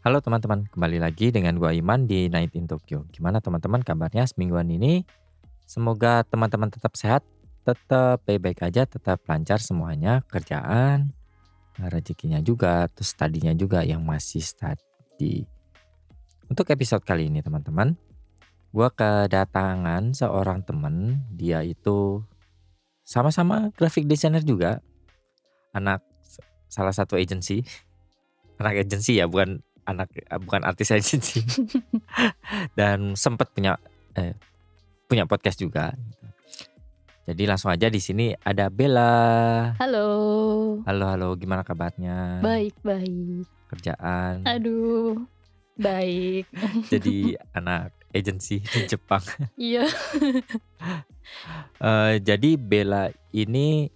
Halo teman-teman, kembali lagi dengan gua Iman di Night in Tokyo. Gimana teman-teman kabarnya semingguan ini? Semoga teman-teman tetap sehat, tetap baik-baik aja, tetap lancar semuanya, kerjaan, rezekinya juga, terus tadinya juga yang masih study. Untuk episode kali ini teman-teman, gua kedatangan seorang teman, dia itu sama-sama graphic designer juga, anak salah satu agency, anak agency ya, bukan anak eh, bukan artis agency dan sempat punya eh, punya podcast juga. Jadi langsung aja di sini ada Bella. Halo. Halo halo, gimana kabarnya? Baik baik. Kerjaan. Aduh, baik. Jadi anak agensi di Jepang. Iya. Eh, jadi Bella ini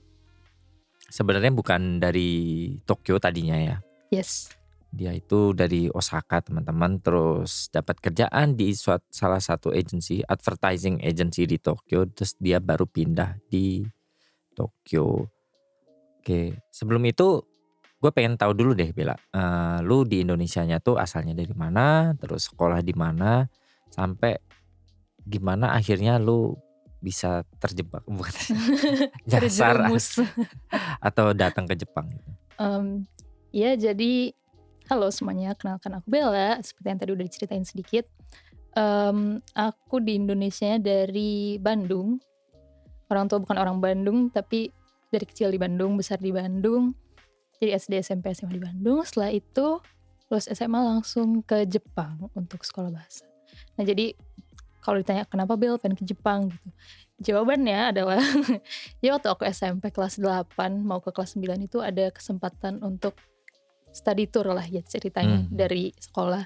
sebenarnya bukan dari Tokyo tadinya ya. Yes. Dia itu dari Osaka teman-teman terus dapat kerjaan di suat- salah satu agency advertising agency di Tokyo terus dia baru pindah di Tokyo. Oke, sebelum itu gue pengen tahu dulu deh Bella, eh, lu di Indonesianya tuh asalnya dari mana, terus sekolah di mana, sampai gimana akhirnya lu bisa terjebak bukan nyasar atau datang ke Jepang. Em, ya jadi halo semuanya, kenalkan aku Bella. Seperti yang tadi udah diceritain sedikit. Em, aku di Indonesia dari Bandung. Orang tua bukan orang Bandung, tapi dari kecil di Bandung, besar di Bandung. Jadi SD, SMP, SMA di Bandung. Setelah itu lulus SMA langsung ke Jepang untuk sekolah bahasa. Nah jadi kalau ditanya kenapa Bel pengen ke Jepang gitu. Jawabannya adalah ya waktu aku SMP kelas 8 mau ke kelas 9 itu ada kesempatan untuk study tour lah ya ceritanya Hmm. dari sekolah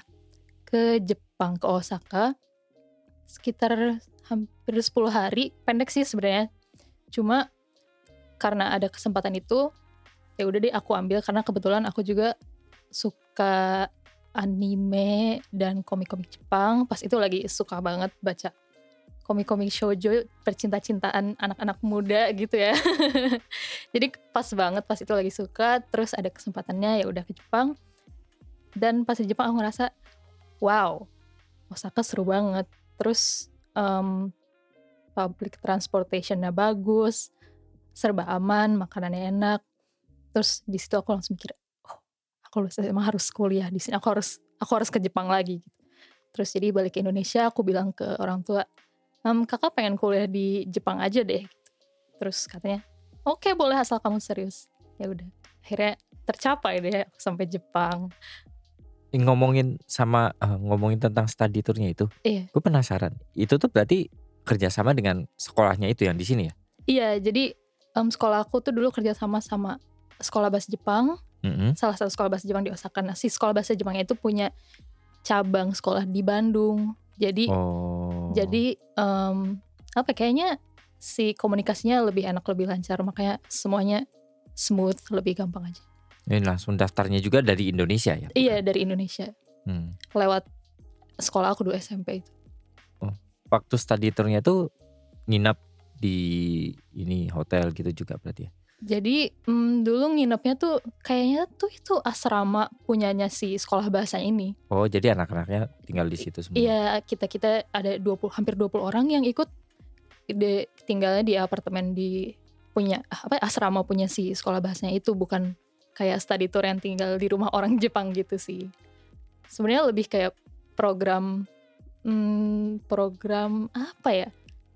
ke Jepang ke Osaka. Sekitar hampir 10 hari pendek sih sebenarnya. Cuma karena ada kesempatan itu ya udah deh aku ambil karena kebetulan aku juga suka anime dan komik-komik Jepang. Pas itu lagi suka banget baca komik-komik shoujo percinta-cintaan anak-anak muda gitu ya. Jadi pas banget pas itu lagi suka terus ada kesempatannya ya udah ke Jepang. Dan pas di Jepang aku ngerasa wow Osaka seru banget. Terus em, public transportationnya bagus serba aman makanannya enak. Terus di situ aku langsung mikir oh aku lulus emang harus kuliah di sini. Aku harus aku harus ke Jepang lagi. Terus jadi balik ke Indonesia aku bilang ke orang tua "Em, kakak pengen kuliah di Jepang aja deh gitu. terus katanya oke boleh asal kamu serius ya udah akhirnya tercapai deh aku sampai Jepang ngomongin sama eh, ngomongin tentang study tournya itu, Iya. gue penasaran. Itu tuh berarti kerjasama dengan sekolahnya itu yang di sini ya? iya jadi em, sekolah aku tuh dulu kerja sama sekolah bahasa Jepang Mm-mm. salah satu sekolah bahasa Jepang di Osaka nah si sekolah bahasa Jepangnya itu punya cabang sekolah di Bandung jadi Oh. Jadi em, apa kayaknya si komunikasinya lebih enak lebih lancar makanya semuanya smooth lebih gampang aja ini langsung daftarnya juga dari Indonesia ya? iya dari Indonesia Hmm. lewat sekolah aku dulu SMP itu Waktu study tournya tuh nginap di ini hotel gitu juga berarti ya? Jadi em, dulu nginepnya tuh kayaknya tuh itu asrama punyanya si sekolah bahasa ini. Oh jadi anak-anaknya tinggal di situ semua? iya kita kita ada 20 hampir 20 orang yang ikut de, tinggalnya di apartemen di punya apa asrama punya si sekolah bahasanya itu. Bukan kayak study tour yang tinggal di rumah orang Jepang gitu sih. Sebenarnya lebih kayak program hmm, program apa ya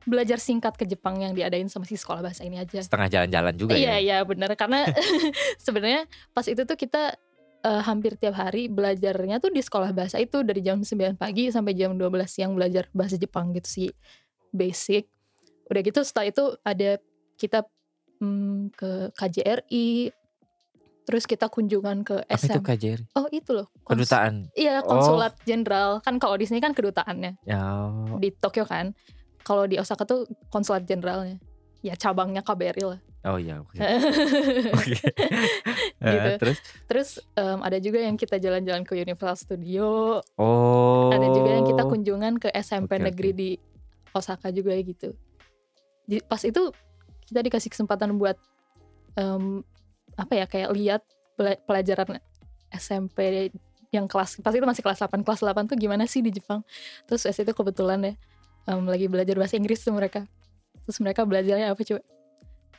belajar singkat ke Jepang yang diadain sama si sekolah bahasa ini aja Setengah jalan-jalan juga iya ya? iya bener karena sebenarnya pas itu tuh kita eh, hampir tiap hari belajarnya tuh di sekolah bahasa itu dari jam 9 pagi sampai jam 12 siang belajar bahasa Jepang gitu sih basic udah gitu setelah itu ada kita hmm, ke KJRI Terus kita kunjungan ke Apa itu SM. KJRI? Oh itu loh. kons- Kedutaan. Iya konsulat jenderal kan kalau di sini kan kedutaannya Ya. di Tokyo kan. Kalau di Osaka tuh konsulat jenderalnya. Ya cabangnya KBRI lah. Oh iya, oke. Oke. Gitu. Eh, terus Terus em, ada juga yang kita jalan-jalan ke Universal Studio. oh. Ada juga yang kita kunjungan ke SMP Oke, negeri oke. di Osaka juga gitu. Di, pas itu kita dikasih kesempatan buat em, apa ya kayak lihat pela- pelajaran SMP yang kelas pas itu masih kelas 8 kelas 8 tuh gimana sih di Jepang terus pas itu kebetulan ya em, lagi belajar bahasa Inggris tuh mereka. Terus mereka belajarnya apa coba?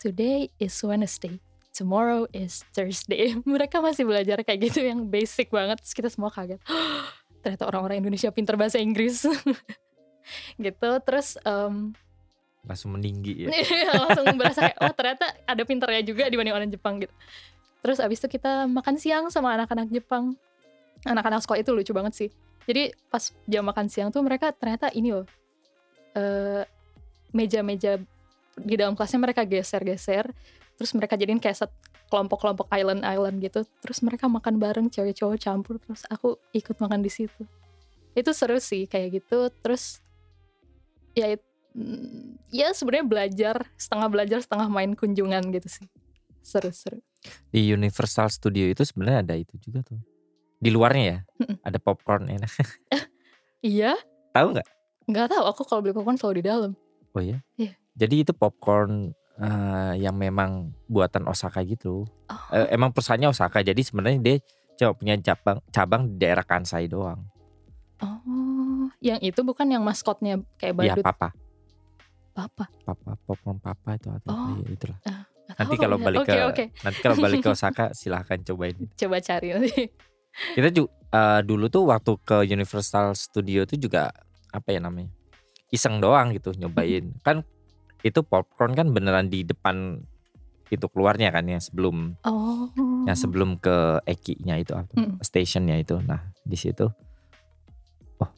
Today is Wednesday. Tomorrow is Thursday. Mereka masih belajar kayak gitu yang basic banget. Terus kita semua kaget. Ternyata orang-orang Indonesia pinter bahasa Inggris. Gitu. Terus em, langsung meninggi ya. langsung berasa kayak oh ternyata ada pinternya juga dibanding orang Jepang gitu. Terus abis itu kita makan siang sama anak-anak Jepang. Anak-anak sekolah itu lucu banget sih. Jadi pas jam makan siang tuh mereka ternyata ini loh eh, meja-meja di dalam kelasnya mereka geser-geser terus mereka jadiin kayak set kelompok-kelompok island-island gitu terus mereka makan bareng cewek cowok campur terus aku ikut makan di situ. Itu seru sih kayak gitu. Terus ya mm, ya sebenarnya belajar setengah belajar setengah main kunjungan gitu sih. Seru-seru Di Universal Studio itu sebenarnya ada itu juga tuh. Di luarnya ya, ada popcorn enak. iya. Tahu nggak? Nggak tahu aku kalau beli popcorn selalu di dalam Oh iya. Iya. Jadi itu popcorn eh, yang memang buatan Osaka gitu. oh, Eh, emang perusahaannya Osaka. Jadi sebenarnya dia cuma punya cabang cabang di daerah Kansai doang. oh yang itu bukan yang maskotnya kayak Iya, badut papa. apa Papa, popcorn papa itu atau Oh. iya, itulah. Nggak Nanti kalau ya. balik oke ke oke nanti kalau balik ke Osaka silahkan cobain. coba cari nanti Kita juga dulu tuh waktu ke Universal Studio itu juga apa ya namanya? Iseng doang gitu nyobain. Kan itu popcorn kan beneran di depan pintu keluarnya kan ya sebelum oh yang sebelum ke Eki-nya itu apa? Mm. Stationnya itu. Nah, di situ oh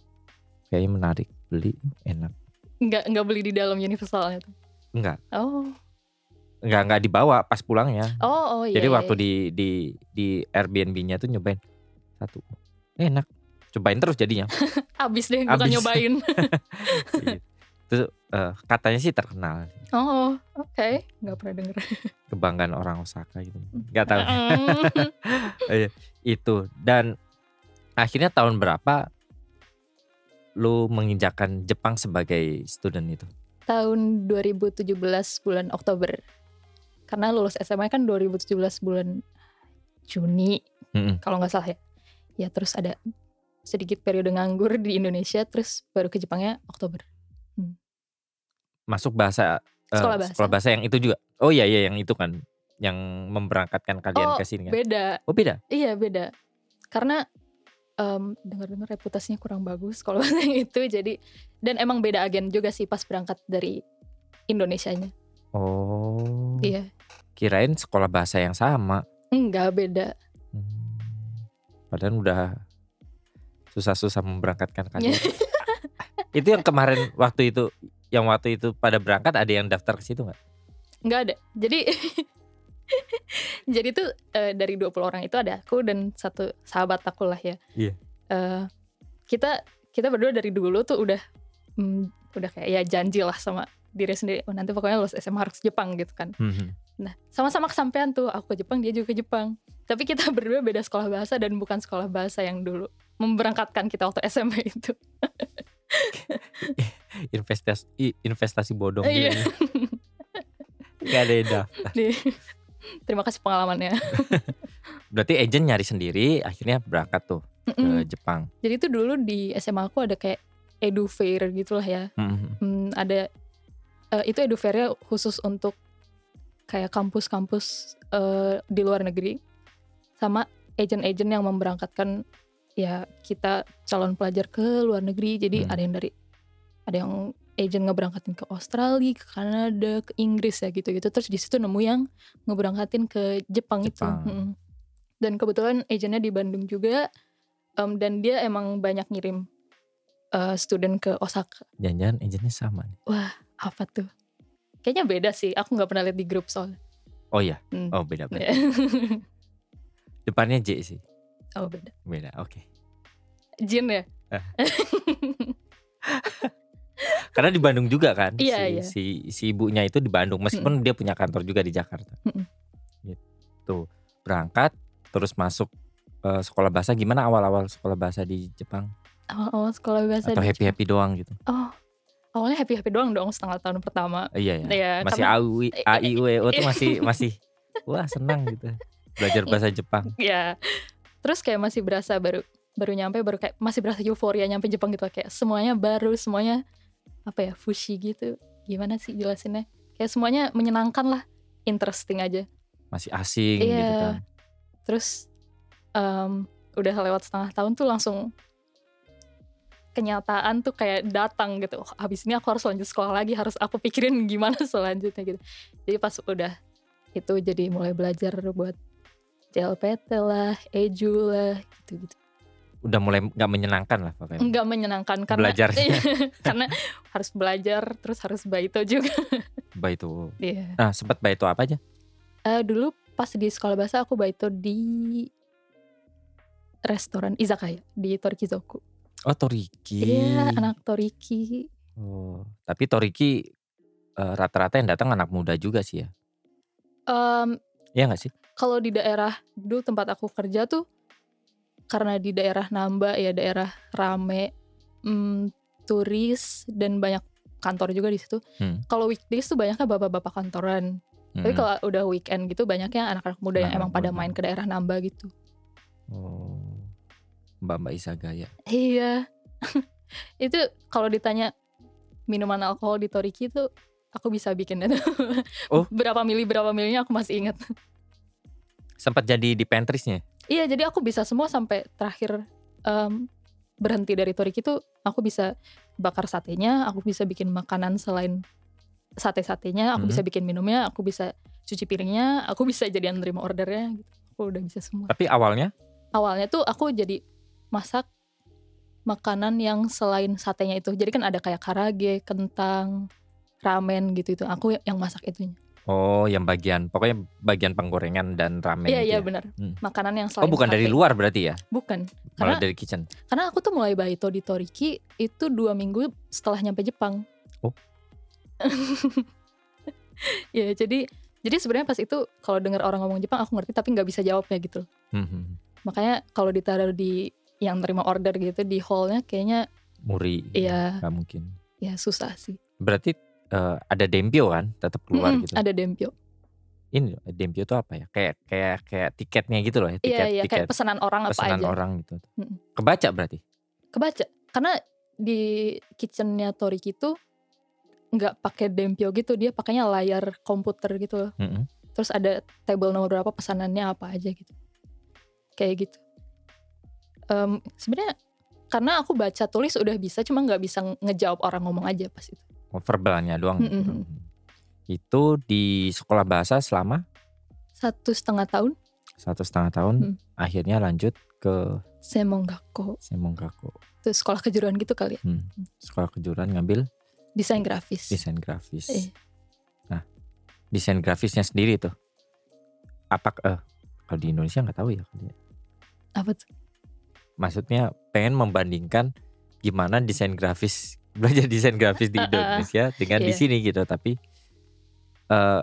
kayaknya menarik beli enak. nggak nggak beli di dalam universalnya tuh Enggak, oh enggak enggak dibawa pas pulangnya. oh oh iya Jadi iya, waktu iya. di di di Airbnb-nya tuh nyobain satu. Enak. Cobain terus jadinya. abis deh bukan Abis. nyobain. Itu eh, katanya sih terkenal oh oke nggak pernah denger kebanggaan orang Osaka gitu. Gak tahu Mm. itu dan akhirnya tahun berapa lu menginjakan Jepang sebagai student itu? tahun 2017 bulan Oktober karena lulus SMA kan 2017 bulan Juni Mm-mm. kalau nggak salah ya ya terus ada sedikit periode nganggur di Indonesia terus baru ke Jepangnya Oktober Masuk bahasa eh, Sekolah bahasa. sekolah bahasa yang itu juga. Oh iya iya yang itu kan yang memberangkatkan kalian Oh, ke sini kan. beda Oh beda. iya beda karena em, dengar-dengar reputasinya kurang bagus kalau bahasa yang itu jadi dan emang beda agen juga sih pas berangkat dari Indonesianya Oh. iya Kirain sekolah bahasa yang sama. enggak beda Hmm. Padahal udah susah-susah memberangkatkan kalian. itu yang kemarin waktu itu yang waktu itu pada berangkat ada yang daftar ke situ nggak? nggak ada jadi jadi tuh eh, dari 20 orang itu ada aku dan satu sahabat aku lah ya Iya. Eh, kita kita berdua dari dulu tuh udah hmm, udah kayak ya janji lah sama diri sendiri oh, nanti pokoknya lulus SMA harus ke Jepang gitu kan Hmm. nah sama-sama kesampaian tuh aku ke Jepang dia juga ke Jepang tapi kita berdua beda sekolah bahasa dan bukan sekolah bahasa yang dulu memberangkatkan kita waktu SMA itu investasi investasi bodong Iya. gitu. Gak ada daftar. Terima kasih pengalamannya Berarti agent nyari sendiri akhirnya berangkat tuh ke Mm-mm. Jepang. jadi tuh dulu di SMA aku ada kayak edu fair gitulah ya Hmm. Hmm, ada eh, itu edu fair-nya khusus untuk kayak kampus-kampus eh, di luar negeri sama agent-agent yang memberangkatkan ya kita calon pelajar ke luar negeri jadi Hmm. ada yang dari ada yang agent ngeberangkatin ke Australia, ke Kanada, ke Inggris ya gitu-gitu terus di situ nemu yang ngeberangkatin ke Jepang, itu Jepang. Mm-mm. dan kebetulan agentnya di Bandung juga em, dan dia emang banyak ngirim eh, student ke Osaka Jangan-jangan agentnya sama nih. apa tuh? Kayaknya beda sih. Aku nggak pernah lihat di grup soalnya. Oh iya. Hmm. Oh beda beda. Ya. Depannya J sih. Oh beda. Beda. Oke. Jin ya? Eh. Karena di Bandung juga kan. Iya, si, iya. si si ibunya itu di Bandung meskipun dia punya kantor juga di Jakarta. Mm-mm. Gitu. Berangkat terus masuk eh, sekolah bahasa gimana awal-awal sekolah bahasa di Jepang Awal-awal sekolah bahasa atau happy-happy doang gitu. Oh, awalnya happy happy doang dong setengah tahun pertama. Eh, Iya ya. Iya, masih karena- AUI, A I U E O tuh masih masih wah senang gitu. Belajar bahasa Jepang. Ya, terus kayak masih berasa baru baru nyampe baru kayak masih berasa euforia nyampe Jepang gitu kayak semuanya baru semuanya apa ya fushi gitu. Gimana sih jelasinnya? Kayak semuanya menyenangkan lah, interesting aja. Masih asing Iya. gitu kan. Terus em, udah lewat setengah tahun tuh langsung kenyataan tuh kayak datang gitu. Oh, abis ini aku harus lanjut sekolah lagi, harus aku pikirin gimana selanjutnya gitu. Jadi pas udah itu jadi mulai belajar buat JLPT lah, EJU lah, gitu-gitu. Udah mulai nggak menyenangkan lah pokoknya. Enggak menyenangkan karena Belajarnya. karena harus belajar terus harus baito juga. Baito. Iya. Nah, sempat baito apa aja? Eh, dulu pas di sekolah bahasa aku baito di restoran izakaya di Torikizoku. Oh, Toriki. Iya, anak Toriki. Oh, tapi Toriki eh, rata-rata yang datang anak muda juga sih ya. Em, Iya nggak sih? Kalau di daerah dulu tempat aku kerja tuh karena di daerah Namba ya daerah rame mm, turis dan banyak kantor juga di situ. Hmm. Kalau weekdays tuh banyaknya bapak-bapak kantoran. Tapi Mm-mm. kalau udah weekend gitu banyaknya anak-anak muda yang Anak-anak emang pada main ke daerah Namba gitu. Oh, Mbak Mbak Isagaya. Iya. itu kalau ditanya minuman alkohol di Toriki itu aku bisa bikin itu. Oh. berapa mili berapa milinya aku masih ingat. Sempat jadi di pentrisnya. Iya, jadi aku bisa semua sampai terakhir em, berhenti dari Toriki itu aku bisa bakar satenya, aku bisa bikin makanan selain sate-satenya, aku Mhm. bisa bikin minumnya, aku bisa cuci piringnya, aku bisa jadi yang nerima ordernya gitu. Aku udah bisa semua. Tapi awalnya Awalnya tuh aku jadi masak makanan yang selain satenya itu. Jadi kan ada kayak karage, kentang, ramen gitu itu. Aku yang masak itunya. Oh yang bagian pokoknya bagian penggorengan dan ramen Iya gitu iya ya. benar. Hmm. Makanan yang Oh, selain bukan dari luar berarti ya? Bukan. Malah Karena dari kitchen. Karena aku tuh mulai baito di Toriki itu dua minggu setelah nyampe Jepang. Oh. ya jadi jadi sebenarnya pas itu kalau dengar orang ngomong Jepang aku ngerti tapi nggak bisa jawabnya gitu. Hmm, hmm. Makanya kalau ditaruh di yang terima order gitu di hallnya kayaknya Muri. Iya. Nggak mungkin. ya susah sih. Berarti eh, ada dempio kan? Tetap keluar Mm-mm, gitu. Ada dempio. Ini dempio itu apa ya? Kayak kayak kayak tiketnya gitu loh ya. Tiket, Iya iya tiket kayak pesanan orang apa pesanan aja. orang gitu. Kebaca berarti. Kebaca. Karena di kitchennya Toriki itu nggak pakai dempio gitu dia pakainya layar komputer gitu loh. Mm-mm. terus ada table nomor berapa pesanannya apa aja gitu kayak gitu Em, sebenarnya karena aku baca tulis udah bisa cuma nggak bisa ngejawab orang ngomong aja pas itu verbalnya doang. gitu. Mm-mm. Itu di sekolah bahasa selama satu setengah tahun satu setengah tahun. Mm. Akhirnya lanjut ke Semongako Semonggaku. itu sekolah kejuruan gitu kali ya Hmm. Sekolah kejuruan ngambil desain grafis desain grafis. Iya. Nah, desain grafisnya sendiri tuh. Apa eh kalau di Indonesia nggak tahu ya. ya. apa tuh Maksudnya pengen membandingkan gimana desain grafis belajar desain grafis di. Indonesia dengan di Iya. sini gitu. Tapi eh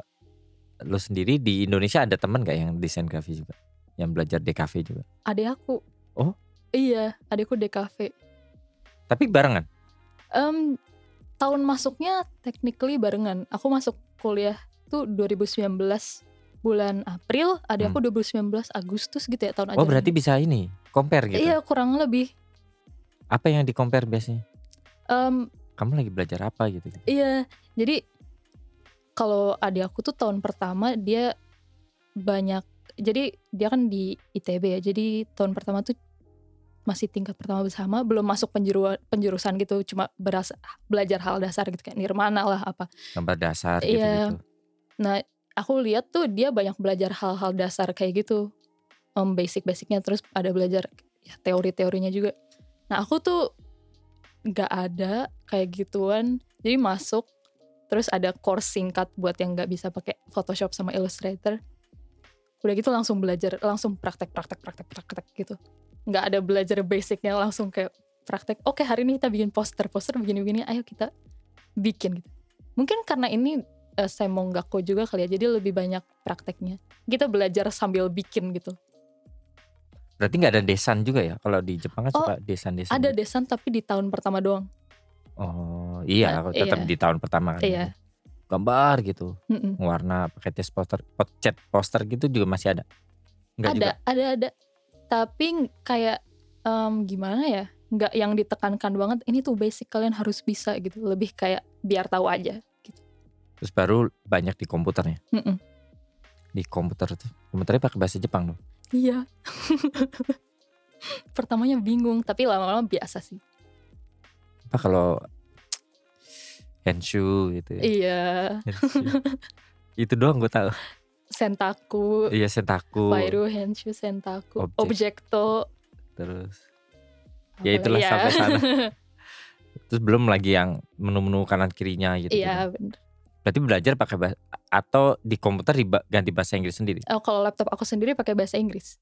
lo sendiri di Indonesia ada teman nggak yang desain grafis juga, yang belajar DKV juga? adik aku Oh? iya adikku DKV Tapi barengan. Em, tahun masuknya technically barengan. Aku masuk kuliah tuh 2019 bulan April, adik aku 2019 Agustus gitu ya tahun Hmm. Oh ajaran. berarti bisa ini compare gitu. Iya kurang lebih. Apa yang di compare biasanya? Em, Kamu lagi belajar apa gitu? gitu. iya, jadi kalau adik aku tuh tahun pertama dia banyak. Jadi dia kan di ITB ya. Jadi tahun pertama tuh masih tingkat pertama bersama, belum masuk penjuru penjurusan gitu, cuma berasa belajar hal dasar gitu kayak nirmana lah apa. Gambar dasar Iya. gitu-gitu. Nah, aku lihat tuh dia banyak belajar hal-hal dasar kayak gitu. Om basic-basicnya terus ada belajar ya, teori-teorinya juga. Nah, aku tuh nggak ada kayak gituan. Jadi masuk terus ada course singkat buat yang nggak bisa pakai Photoshop sama Illustrator. udah gitu langsung belajar langsung praktek praktek praktek praktek gitu nggak ada belajar basicnya langsung kayak praktek oke hari ini kita bikin poster poster begini begini ayo kita bikin gitu mungkin karena ini uh, semonggako juga kali ya jadi lebih banyak prakteknya kita belajar sambil bikin gitu Berarti nggak ada desain juga ya? Kalau di Jepang kan Oh, suka desain-desain. ada gitu. desain tapi di tahun pertama doang Oh iya, aku tetap iya. di tahun pertama kan. Iya. Gambar gitu, Mm-mm. warna pakai tes poster, cat poster gitu juga masih ada. Enggak ada juga. ada ada tapi kayak em, gimana ya nggak yang ditekankan banget ini tuh basic kalian harus bisa gitu lebih kayak biar tahu aja gitu Terus baru banyak di komputernya. Mm-mm. Di komputer tuh. Komputernya pakai bahasa Jepang loh. Iya pertamanya bingung tapi lama-lama biasa sih Apa kalau Henshu gitu ya. iya. Itu doang gue tahu. Sentaku Iya Sentaku. Fairu Henshu Sentaku Objek. Objekto Terus Ya, itulah lagi sampai sana. terus belum lagi yang menu-menu kanan kirinya gitu. iya bener Berarti belajar pakai bahasa atau di komputer ganti bahasa Inggris sendiri. Oh, kalau laptop aku sendiri pakai bahasa Inggris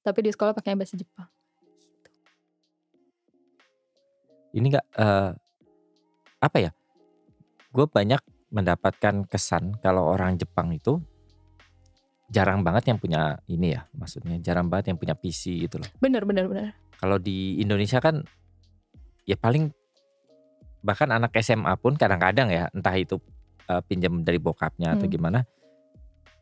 tapi di sekolah pakai bahasa Jepang Ini enggak eh, apa ya? Gue banyak mendapatkan kesan kalau orang Jepang itu jarang banget yang punya ini ya, maksudnya jarang banget yang punya PC gitu loh. bener bener bener Kalau di Indonesia kan ya paling bahkan anak SMA pun kadang-kadang ya entah itu eh, pinjam dari bokapnya atau Hmm. gimana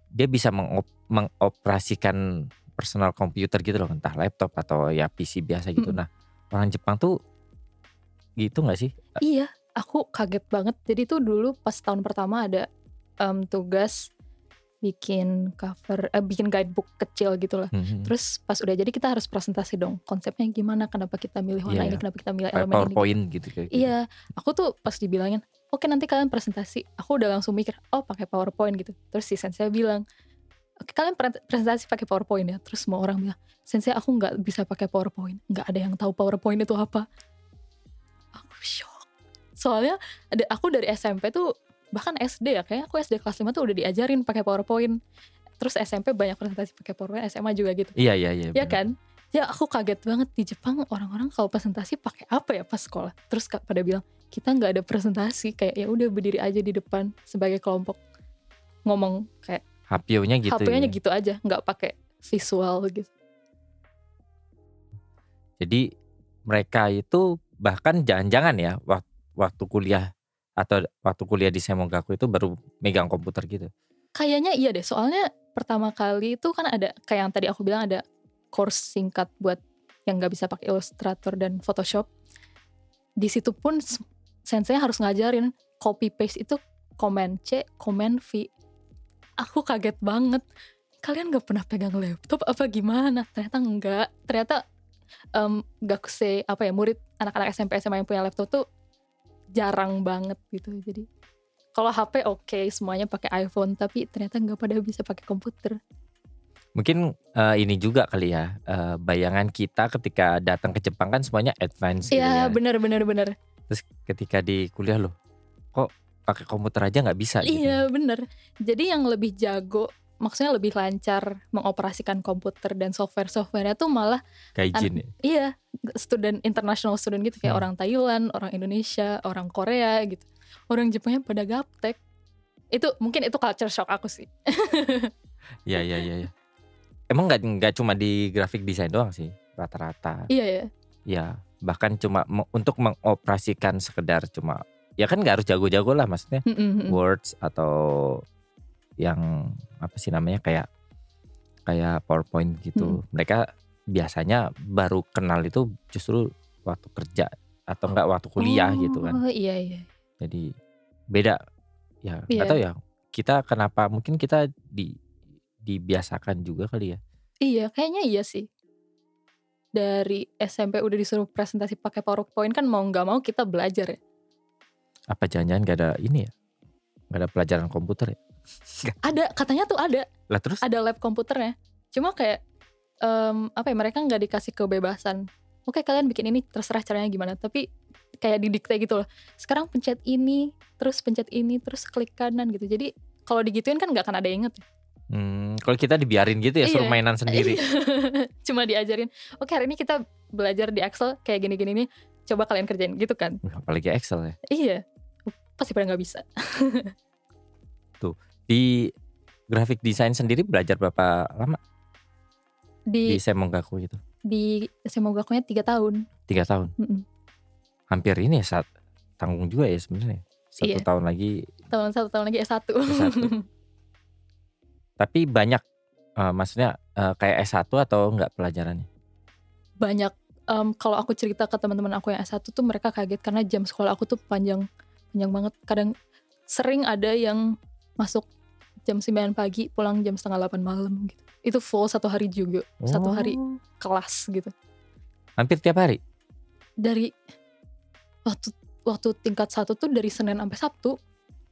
dia bisa mengop- mengoperasikan personal komputer gitu loh entah laptop atau ya PC biasa gitu. Mm-mm. Nah orang Jepang tuh gitu nggak sih? Iya, aku kaget banget. Jadi tuh dulu pas tahun pertama ada em, tugas bikin cover, eh, bikin guidebook kecil gitu lah. Mhm. Terus pas udah jadi kita harus presentasi dong. Konsepnya gimana? Kenapa kita milih warna Iya, ini? iya. Kenapa kita milih elemen ini? PowerPoint gitu kayak gitu. Iya, aku tuh pas dibilangin, oke nanti kalian presentasi. Aku udah langsung mikir, oh pakai PowerPoint gitu. Terus si sensei bilang, oke kalian pre- presentasi pakai PowerPoint ya. Terus semua orang bilang, sensei aku nggak bisa pakai PowerPoint. Nggak ada yang tahu PowerPoint itu apa. Aku shock. Soalnya ada aku dari SMP tuh bahkan SD ya, kayaknya aku SD kelas 5 tuh udah diajarin pakai PowerPoint. Terus SMP banyak presentasi pakai PowerPoint, SMA juga gitu. Iya iya iya. Ya benar. kan? Ya aku kaget banget di Jepang orang-orang kalau presentasi pakai apa ya pas sekolah. Terus pada bilang kita nggak ada presentasi kayak ya udah berdiri aja di depan sebagai kelompok ngomong kayak HP-nya gitu. HP-nya ya. gitu aja nggak pakai visual gitu. Jadi mereka itu bahkan jangan-jangan ya wak- waktu kuliah atau waktu kuliah di Semogaku itu baru megang komputer gitu. Kayaknya iya deh soalnya pertama kali itu kan ada kayak yang tadi aku bilang ada course singkat buat yang nggak bisa pakai Illustrator dan Photoshop. Di situ pun sensei harus ngajarin copy paste itu command C, command V. Aku kaget banget. Kalian nggak pernah pegang laptop apa gimana? Ternyata enggak. Ternyata em gakuse apa ya murid anak-anak SMP SMA yang punya laptop tuh jarang banget gitu. Jadi kalau HP oke semuanya pakai iPhone tapi ternyata nggak pada bisa pakai komputer. Mungkin eh, ini juga kali ya eh, bayangan kita ketika datang ke Jepang kan semuanya advance gitu Iya ya. bener bener bener. Terus ketika di kuliah loh, kok pakai komputer aja nggak bisa gitu. Iya bener. Jadi yang lebih jago maksudnya lebih lancar mengoperasikan komputer dan software-softwarenya tuh malah Gaijin ya. iya student international student gitu kayak Hmm. orang Thailand, orang Indonesia, orang Korea gitu. Orang Jepangnya pada gaptek. Itu mungkin itu culture shock aku sih. Iya iya iya. iya. Emang nggak nggak cuma di grafik desain doang sih rata-rata. iya ya. Ya bahkan cuma untuk mengoperasikan sekedar cuma ya kan nggak harus jago-jago lah maksudnya Mm-mm. words atau yang apa sih namanya kayak kayak PowerPoint gitu. Mereka biasanya baru kenal itu justru waktu kerja atau enggak waktu kuliah gitu kan. Oh iya iya. Jadi beda ya nggak Iya. tahu ya. Kita kenapa mungkin kita di dibiasakan juga kali ya. Iya, kayaknya iya sih. Dari SMP udah disuruh presentasi pakai PowerPoint kan mau nggak mau kita belajar ya. Apa jangan-jangan gak ada ini ya? Gak ada pelajaran komputer ya? Ada, katanya tuh ada, Lah terus ada lab komputernya. Cuma kayak em, apa ya mereka nggak dikasih kebebasan. Oke kalian bikin ini terserah caranya gimana. Tapi kayak didikte gitu loh. Sekarang pencet ini, terus pencet ini, terus klik kanan gitu. Jadi kalau digituin kan nggak akan ada yang inget. ya. Hmm, kalau kita dibiarin gitu ya suruh Iya. mainan sendiri. Cuma diajarin, oke hari ini kita belajar di Excel kayak gini-gini nih, coba kalian kerjain gitu kan. Apalagi Excel ya. Iya, pasti pada nggak bisa. Di graphic design sendiri belajar berapa lama di Di Semogaku itu? di semoga tiga tahun. Tiga tahun. Mm-mm. Hampir ini ya saat tanggung juga ya sebenarnya. Satu Iya. tahun lagi. Tahun satu tahun lagi S1. S1. Tapi banyak eh, maksudnya eh, kayak S1 atau enggak pelajarannya? Banyak em, kalau aku cerita ke teman-teman aku yang S1 tuh mereka kaget karena jam sekolah aku tuh panjang panjang banget. Kadang sering ada yang masuk jam 9 pagi, pulang jam setengah 8 malam gitu. Itu full satu hari juga, satu hari Oh. kelas gitu. Hampir tiap hari. Dari waktu waktu tingkat satu tuh dari Senin sampai Sabtu.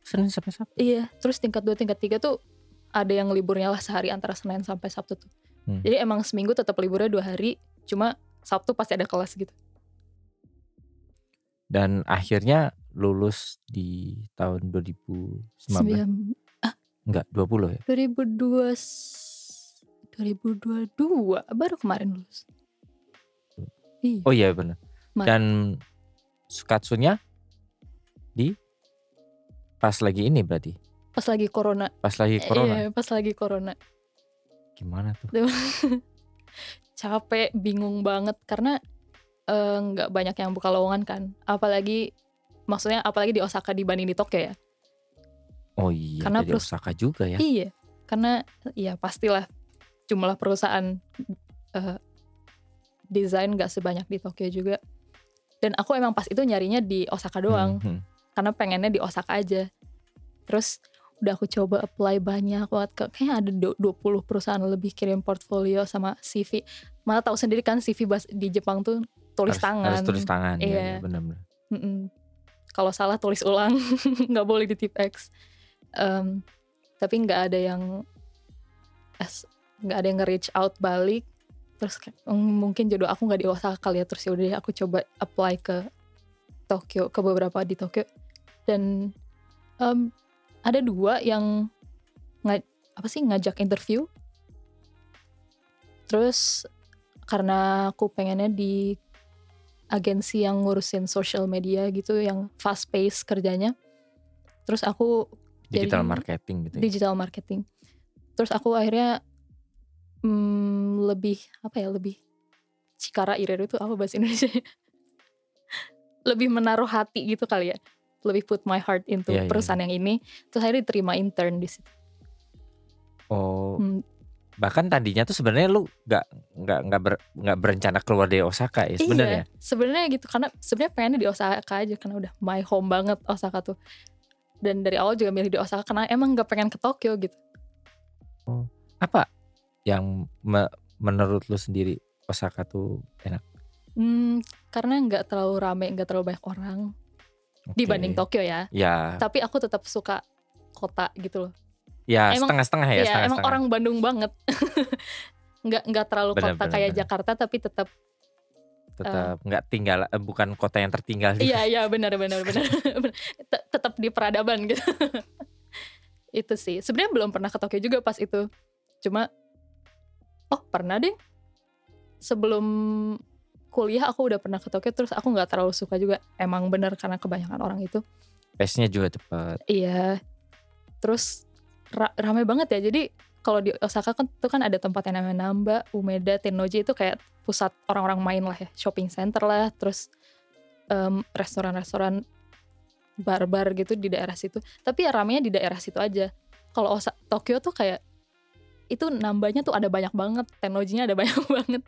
Senin sampai Sabtu. Iya, terus tingkat 2, tingkat 3 tuh ada yang liburnya lah sehari antara Senin sampai Sabtu tuh. Hmm. Jadi emang seminggu tetap liburnya dua hari, cuma Sabtu pasti ada kelas gitu. Dan akhirnya lulus di tahun 2019. Enggak, 20 ya. 2002 2022 baru kemarin lulus. Iya, Oh iya benar. Dan Sukatsunya di pas lagi ini berarti. pas lagi corona. Pas lagi corona. Iya, pas lagi corona. Gimana tuh? Capek, bingung banget karena eh, nggak banyak yang buka lowongan kan. Apalagi maksudnya apalagi di Osaka dibanding di Tokyo ya. Oh iya, Karena jadi perus- Osaka juga ya. Iya, karena ya pastilah jumlah perusahaan eh, desain nggak sebanyak di Tokyo juga. Dan aku emang pas itu nyarinya di Osaka doang, Hmm, hmm. karena pengennya di Osaka aja. Terus udah aku coba apply banyak banget, ke- kayaknya ada du- 20 perusahaan lebih kirim portfolio sama CV. Malah tahu sendiri kan CV bas- di Jepang tuh tulis harus, tangan. Harus tulis tangan. Iya, Iya. iya, benar-benar. Mm-mm. Kalau salah tulis ulang, nggak boleh di tip X. Em, tapi nggak ada yang nggak ada yang nge-reach out balik. Terus "Hmm, mungkin jodoh aku nggak di Osaka kali ya. Terus ya udah aku coba apply ke Tokyo, ke beberapa di Tokyo. Dan em, ada dua yang nga- apa sih ngajak interview. Terus karena aku pengennya di agensi yang ngurusin social media gitu yang fast pace kerjanya. Terus aku Digital Jadi- marketing gitu. ya. digital marketing. Terus aku akhirnya hmm, lebih apa ya lebih cikara ireru itu apa bahasa Indonesia? lebih menaruh hati gitu kali ya. Lebih put my heart into Iya, iya, perusahaan yang ini. Terus akhirnya diterima intern di situ. Oh, Hmm, bahkan tadinya tuh sebenarnya lu nggak nggak nggak ber, nggak berencana keluar dari Osaka ya sebenarnya. Iya, sebenarnya gitu karena sebenarnya pengennya di Osaka aja karena udah my home banget Osaka tuh. Dan dari awal juga milih di Osaka karena emang nggak pengen ke Tokyo gitu. Apa yang me- menurut lu sendiri Osaka tuh enak? Hmm, karena nggak terlalu rame, nggak terlalu banyak orang Oke. dibanding Tokyo ya. Ya, Tapi aku tetap suka kota gitu loh. ya Emang- setengah-setengah ya, Iya, emang setengah-setengah. orang Bandung banget. nggak nggak terlalu Benar, kota benar, kayak benar. Jakarta tapi tetap Tetap nggak tinggal, eh, bukan kota yang tertinggal. juga. iya iya benar benar benar Benar. Tet- tetap di peradaban gitu. itu sih. Sebenarnya belum pernah ke Tokyo juga pas itu. Cuma oh pernah deh. Sebelum kuliah aku udah pernah ke Tokyo terus aku nggak terlalu suka juga. Emang bener karena kebanyakan orang itu. Pace-nya juga cepet. Iya. Terus ra rame banget ya. Jadi kalau di Osaka kan itu kan ada tempat yang namanya Namba, Umeda, Tennoji itu kayak pusat orang-orang main lah ya, shopping center lah, terus restoran-restoran bar-bar gitu di daerah situ. Tapi ya ramenya di daerah situ aja. Kalau Osa- Tokyo tuh kayak itu nambahnya tuh ada banyak banget, Tennojinya ada banyak banget.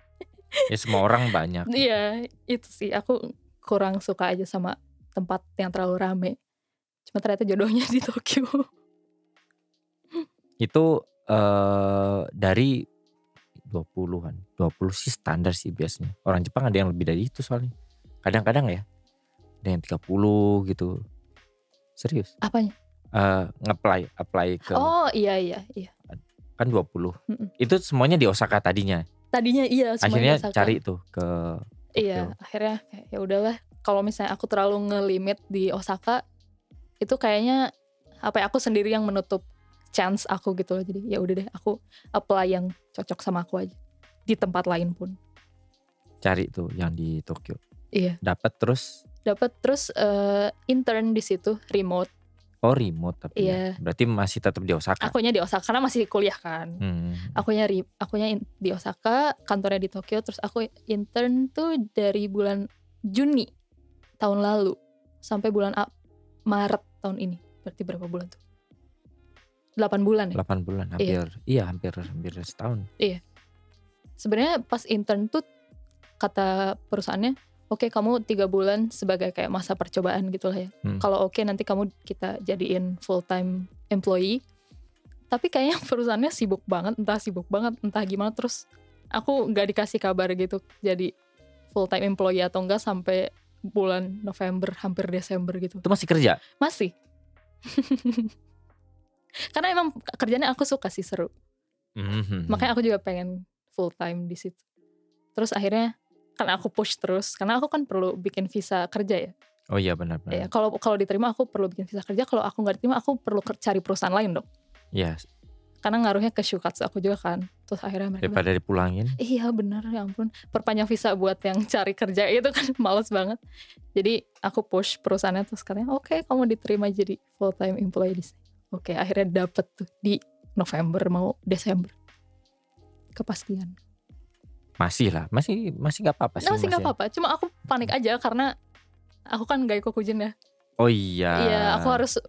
Ya semua orang banyak. Iya, itu sih aku kurang suka aja sama tempat yang terlalu rame. Cuma ternyata jodohnya di Tokyo. Itu eh dari 20-an. 20 sih standar sih biasanya. Orang Jepang ada yang lebih dari itu soalnya. Kadang-kadang ya. Ada yang 30 gitu. Serius. Apanya? Eh nge-apply, apply ke Oh iya iya iya. kan 20. Mm-mm. Itu semuanya di Osaka tadinya. Tadinya iya Akhirnya Osaka. cari tuh ke Iya, akhirnya ya udahlah. Kalau misalnya aku terlalu ngelimit di Osaka, itu kayaknya apa ya aku sendiri yang menutup chance aku gitu loh jadi ya udah deh aku apply yang cocok sama aku aja di tempat lain pun Cari tuh yang di Tokyo. Iya. Dapat terus dapat terus eh, intern di situ remote oh remote tapi ya. Iya. Berarti masih tetap di Osaka. akunya di Osaka karena masih kuliah kan Hmm. akunya ri- akunya in- di Osaka kantornya di Tokyo terus aku intern tuh dari bulan Juni tahun lalu sampai bulan A- Maret tahun ini berarti berapa bulan tuh 8 bulan ya? 8 bulan hampir iya hampir hampir setahun. sebenarnya pas intern tuh kata perusahaannya oke kamu tiga bulan sebagai kayak masa percobaan gitu lah ya. Hmm. kalau oke nanti kamu kita jadiin full time employee. Tapi kayaknya perusahaannya sibuk banget entah sibuk banget entah gimana terus aku nggak dikasih kabar gitu jadi full time employee atau enggak sampai bulan November hampir Desember gitu. Itu masih kerja? masih karena emang kerjanya aku suka sih seru. Mhm. makanya aku juga pengen full time di situ. Terus akhirnya karena aku push terus karena aku kan perlu bikin visa kerja ya. Oh iya benar ya benar. kalau kalau diterima aku perlu bikin visa kerja kalau aku nggak diterima aku perlu cari perusahaan lain dong. Iya, karena ngaruhnya ke Shukatsu aku juga kan. Terus akhirnya mereka bilang, daripada dipulangin. iya bener ya ampun. Perpanjang visa buat yang cari kerja. Itu kan males banget. Jadi aku push perusahaannya terus katanya oke kamu diterima jadi full time employee di sini oke akhirnya dapet tuh di November mau Desember kepastian Masih lah, masih masih nggak apa-apa sih. Nah, masih nggak masih. apa-apa. Cuma aku panik aja karena aku kan gak ikut ya. Oh iya. Iya, aku harus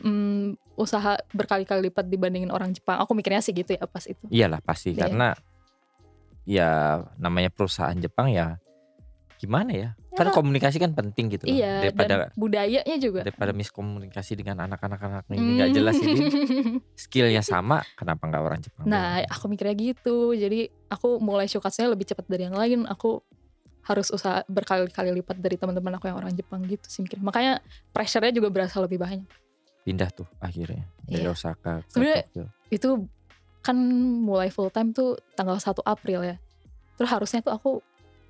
mm, usaha berkali-kali lipat dibandingin orang Jepang. Aku mikirnya sih gitu ya pas itu. Iyalah pasti Iya. karena ya namanya perusahaan Jepang ya gimana ya? Kan komunikasi kan penting gitu. loh. Iya, daripada dan budayanya juga. daripada miskomunikasi dengan anak-anak anak ini nggak jelas ini skillnya sama kenapa nggak orang Jepang nah, aku mikirnya gitu. Jadi aku mulai shukatsunya lebih cepat dari yang lain. Aku harus usaha berkali-kali lipat dari teman-teman aku yang orang Jepang gitu sih mikirnya. Makanya pressure-nya juga berasa lebih banyak. pindah tuh akhirnya dari Iya. Osaka ke Sebenarnya- Tokyo itu kan mulai full time tuh tanggal 1 April ya. Terus harusnya tuh aku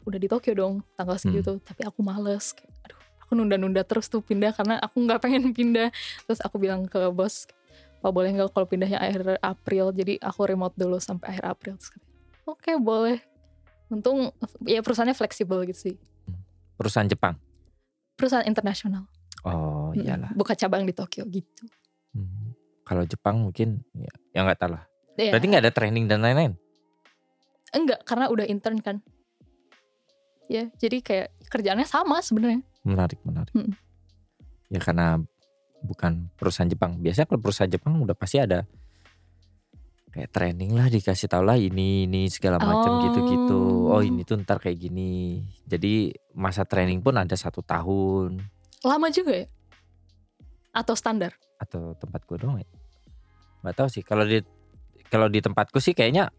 udah di Tokyo dong tanggal Hmm. segitu, tapi aku males. Kayak, aduh, aku nunda-nunda terus tuh pindah karena aku nggak pengen pindah. Terus aku bilang ke bos, Pak boleh nggak kalau pindahnya akhir April? Jadi aku remote dulu sampai akhir April. Terus oke boleh. Untung ya perusahaannya fleksibel gitu sih. perusahaan Jepang Perusahaan internasional. oh iyalah Buka cabang di Tokyo gitu. Hmm. kalau Jepang mungkin ya, ya nggak tahu lah Ya, berarti nggak ada training dan lain-lain enggak karena udah intern kan. Ya, jadi kayak kerjaannya sama sebenarnya. menarik menarik Mm-mm. ya karena bukan perusahaan Jepang biasanya kalau perusahaan Jepang udah pasti ada kayak training lah dikasih tau lah ini ini segala macam Oh. gitu-gitu oh ini tuh ntar kayak gini jadi masa training pun ada satu tahun Lama juga ya? Atau standar? atau tempat gue doang ya nggak tahu sih kalau di kalau di tempatku sih kayaknya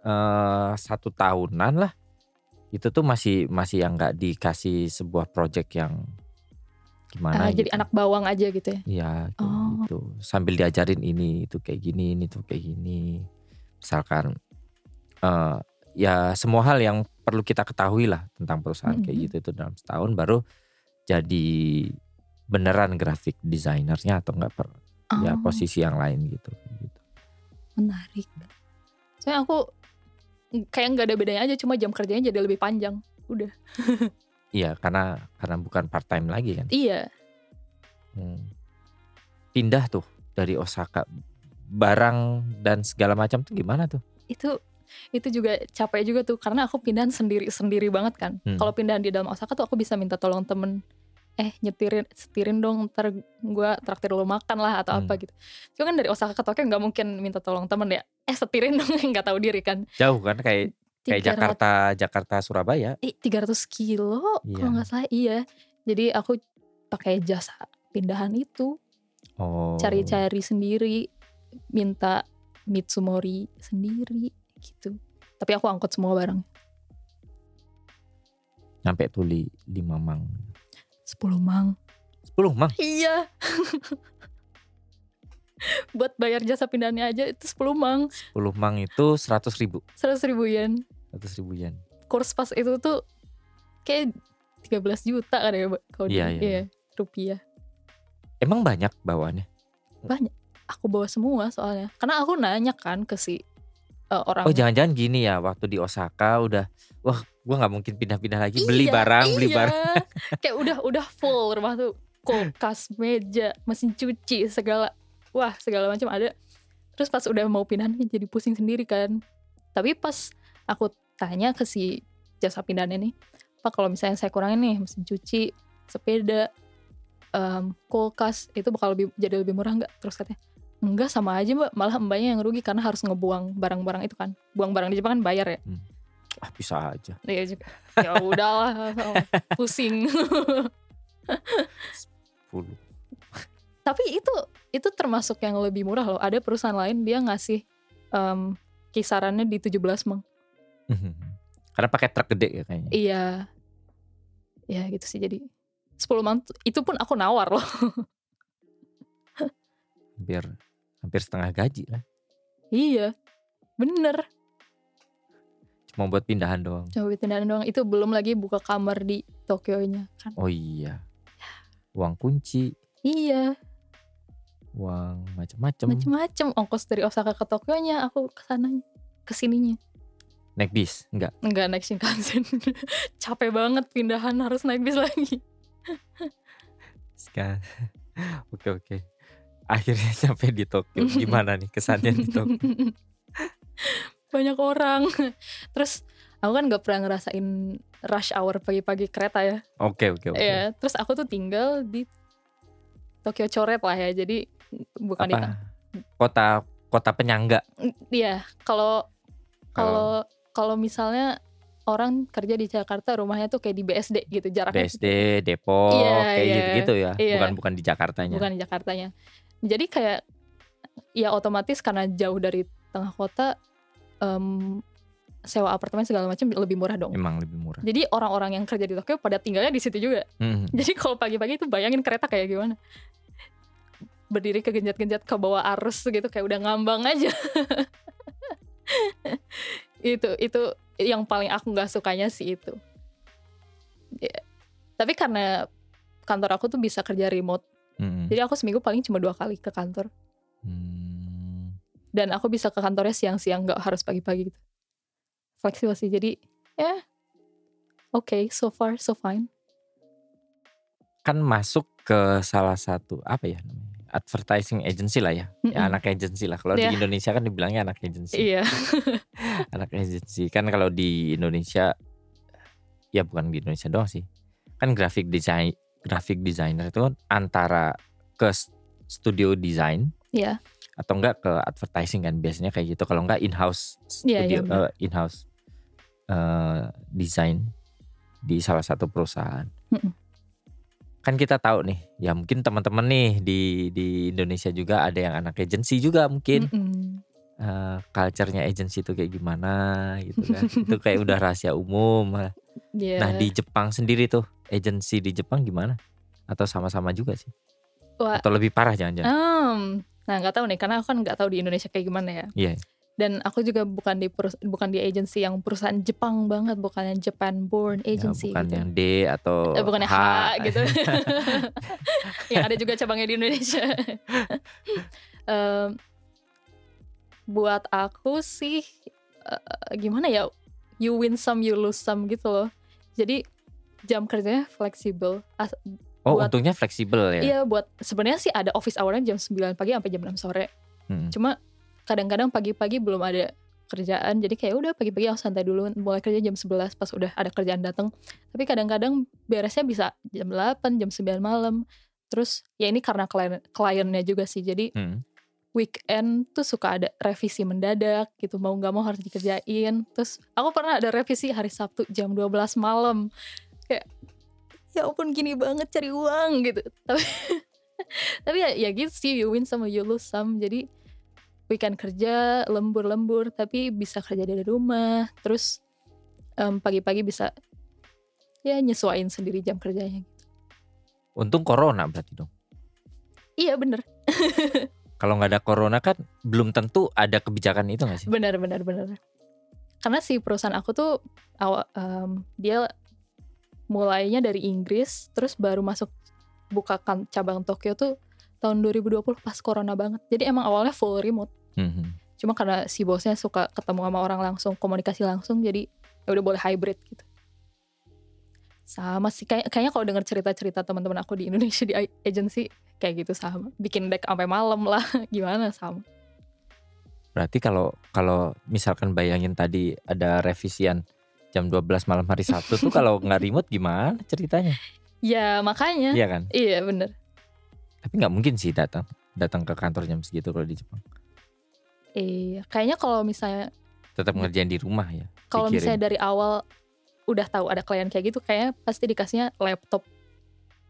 eh satu tahunan lah itu tuh masih masih yang nggak dikasih sebuah project yang gimana jadi gitu. anak bawang aja gitu ya? Iya Oh. gitu sambil diajarin ini itu kayak gini ini tuh kayak gini misalkan eh ya semua hal yang perlu kita ketahui lah tentang perusahaan kayak Mhm. gitu itu dalam setahun baru jadi beneran grafik desainernya atau enggak per ya Oh, posisi yang lain gitu gitu Menarik. Soalnya aku kayak nggak ada bedanya aja, cuma jam kerjanya jadi lebih panjang. Udah. iya karena karena bukan part time lagi kan Iya. Hmm. pindah tuh dari Osaka barang dan segala macam tuh gimana tuh Itu itu juga capek juga tuh karena aku pindahan sendiri sendiri banget kan. Hmm. Kalau pindahan di dalam Osaka tuh aku bisa minta tolong temen eh nyetirin setirin dong ntar gua traktir lo makan lah atau Hmm. apa gitu. Cuma kan dari Osaka ke Tokyo nggak mungkin minta tolong temen ya. Eh setirin dong nggak tahu diri kan. jauh kan kayak kayak 300 Jakarta Jakarta Surabaya eh, 300 kilo Iya. kalau nggak salah iya jadi aku pakai jasa pindahan itu oh cari-cari sendiri minta Mitsumori sendiri gitu tapi aku angkut semua barang nyampe tuh li, lima mang 10 mang. 10 mang? Iya. Buat bayar jasa pindahannya aja itu 10 mang. 10 mang itu 100 ribu. 100 ribu yen. 100 ribu yen. Kurs pas itu tuh kayak 13 juta kan ya kalau di Iya, iya, iya, rupiah. Emang banyak bawaannya? Banyak. aku bawa semua soalnya. Karena aku nanya kan ke si uh, orang Oh jangan-jangan gini ya waktu di Osaka udah wah gue nggak mungkin pindah-pindah lagi beli Iya, barang beli iya. barang. Kayak udah udah full rumah tuh. Kulkas meja mesin cuci segala wah segala macam ada. Terus pas udah mau pindahan jadi pusing sendiri kan. Tapi pas aku tanya ke si jasa pindahannya nih pak kalau misalnya saya kurangin nih mesin cuci sepeda em, kulkas itu bakal lebih jadi lebih murah nggak? Terus katanya enggak sama aja mbak. Malah mbaknya yang rugi karena harus ngebuang barang-barang itu kan. Buang barang di Jepang kan bayar ya ah bisa aja Iya juga. Ya udahlah, pusing. 10 Tapi itu itu termasuk yang lebih murah loh. Ada perusahaan lain dia ngasih em, kisarannya di 17 meng. karena pakai truk gede ya kayaknya Iya. Ya gitu sih jadi 10 meng itu pun aku nawar loh. hampir hampir setengah gaji lah iya. Bener. Cuma buat pindahan doang. Coba pindahan doang. Itu belum lagi buka kamar di Tokyo-nya kan. oh iya. Uang kunci. Iya, uang macam-macam macem-macem. Ongkos dari Osaka ke Tokyo-nya aku ke sananya ke sininya naik bis? Enggak? Enggak naik Shinkansen. Capek banget pindahan harus naik bis lagi. Sekarang oke oke. Akhirnya sampai di Tokyo. Gimana nih kesannya di Tokyo Banyak orang. Terus aku kan gak pernah ngerasain rush hour pagi-pagi kereta ya. Oke oke oke. Iya, Terus aku tuh tinggal di Tokyo Coret lah ya Jadi bukan di apa? Kota kota penyangga. Iya kalau kalau kalau misalnya orang kerja di Jakarta rumahnya tuh kayak di BSD gitu jaraknya BSD Depok Iya, kayak iya. gitu-gitu ya. Iya. bukan bukan di Jakartanya. Bukan di Jakartanya. Jadi kayak ya otomatis karena jauh dari tengah kota em, sewa apartemen segala macam lebih murah dong. emang lebih murah Jadi orang-orang yang kerja di Tokyo pada tinggalnya di situ juga. Hmm. Jadi kalau pagi-pagi itu bayangin kereta kayak gimana. Berdiri kegenjat-genjat ke bawah arus gitu kayak udah ngambang aja. itu itu yang paling aku nggak sukanya sih itu. Ya. Tapi karena kantor aku tuh bisa kerja remote Hmm. jadi aku seminggu paling cuma dua kali ke kantor. Hmm. Dan aku bisa ke kantornya siang-siang nggak harus pagi-pagi gitu. Fleksibel sih. Jadi ya oke so far so fine. kan masuk ke salah satu apa ya namanya advertising agency lah ya, ya Mm-mm. anak agency lah kalau Iya. di Indonesia kan dibilangnya anak agency Iya. anak agency kan kalau di Indonesia ya bukan di Indonesia doang sih kan graphic design graphic designer itu antara ke studio design Iya. Atau enggak ke advertising kan biasanya kayak gitu. Kalau enggak in house Iya, studio iya, in house design di salah satu perusahaan. Mm-mm. kan kita tahu nih ya mungkin teman-teman nih di di Indonesia juga ada yang anak agency juga mungkin. Mm-mm. eh, culture-nya agency itu kayak gimana gitu kan. Itu kayak udah rahasia umum. Iya. nah di Jepang sendiri tuh agency di Jepang gimana? Atau sama-sama juga sih Wah. atau lebih parah jangan-jangan Em, nah nggak tahu nih karena aku kan nggak tahu di Indonesia kayak gimana ya. Iya. Dan aku juga bukan di perus- bukan di agency yang perusahaan Jepang banget, bukan yang Japan born Ya, agency bukan gitu. yang D atau Eh, bukan yang H, gitu. yang ada juga cabangnya di Indonesia. Em, buat aku sih eh, gimana ya? You win some, you lose some gitu loh. Jadi jam kerjanya fleksibel. Oh buat- untungnya fleksibel ya Iya buat sebenarnya sih ada office hour-nya jam 9 pagi sampai jam 6 sore. Mm. Cuma kadang-kadang pagi-pagi belum ada kerjaan jadi kayak udah pagi-pagi aku santai dulu mulai kerja jam 11 pas udah ada kerjaan datang. Tapi kadang-kadang beresnya bisa jam 8, jam 9 malam. Terus ya ini karena klien kliennya juga sih. Jadi Mm. weekend tuh suka ada revisi mendadak gitu mau nggak mau harus dikerjain. Terus aku pernah ada revisi hari Sabtu jam 12 malam. Kayak ya ampun gini banget cari uang gitu. Tapi tapi ya, ya gitu sih you win sama you lose some. Jadi weekend kerja lembur-lembur tapi bisa kerja dari rumah. Terus em, pagi-pagi bisa ya nyesuaiin sendiri jam kerjanya. untung corona berarti dong Iya bener, kalau nggak ada corona kan belum tentu ada kebijakan itu nggak sih bener, bener, bener. Karena si perusahaan aku tuh awal em, dia mulainya dari Inggris, terus baru masuk buka kan- cabang Tokyo tuh tahun 2020 pas corona banget. Jadi emang awalnya full remote. Mhm. Cuma karena si bosnya suka ketemu sama orang langsung, komunikasi langsung, jadi ya udah boleh hybrid gitu. Sama sih kayak kayaknya kalau dengar cerita-cerita teman-teman aku di Indonesia di agency kayak gitu sama. Bikin deck sampai malam lah, gimana sama. Berarti kalau kalau misalkan bayangin tadi ada revisian jam 12 malam hari Sabtu tuh kalau nggak remote gimana ceritanya? Ya makanya. Iya kan? Iya bener. Tapi nggak mungkin sih datang datang ke kantor jam segitu kalau di Jepang. Iya, kayaknya kalau misalnya Tetap ngerjain di rumah ya. kalau misalnya dari awal udah tahu ada klien kayak gitu, kayaknya pasti dikasihnya laptop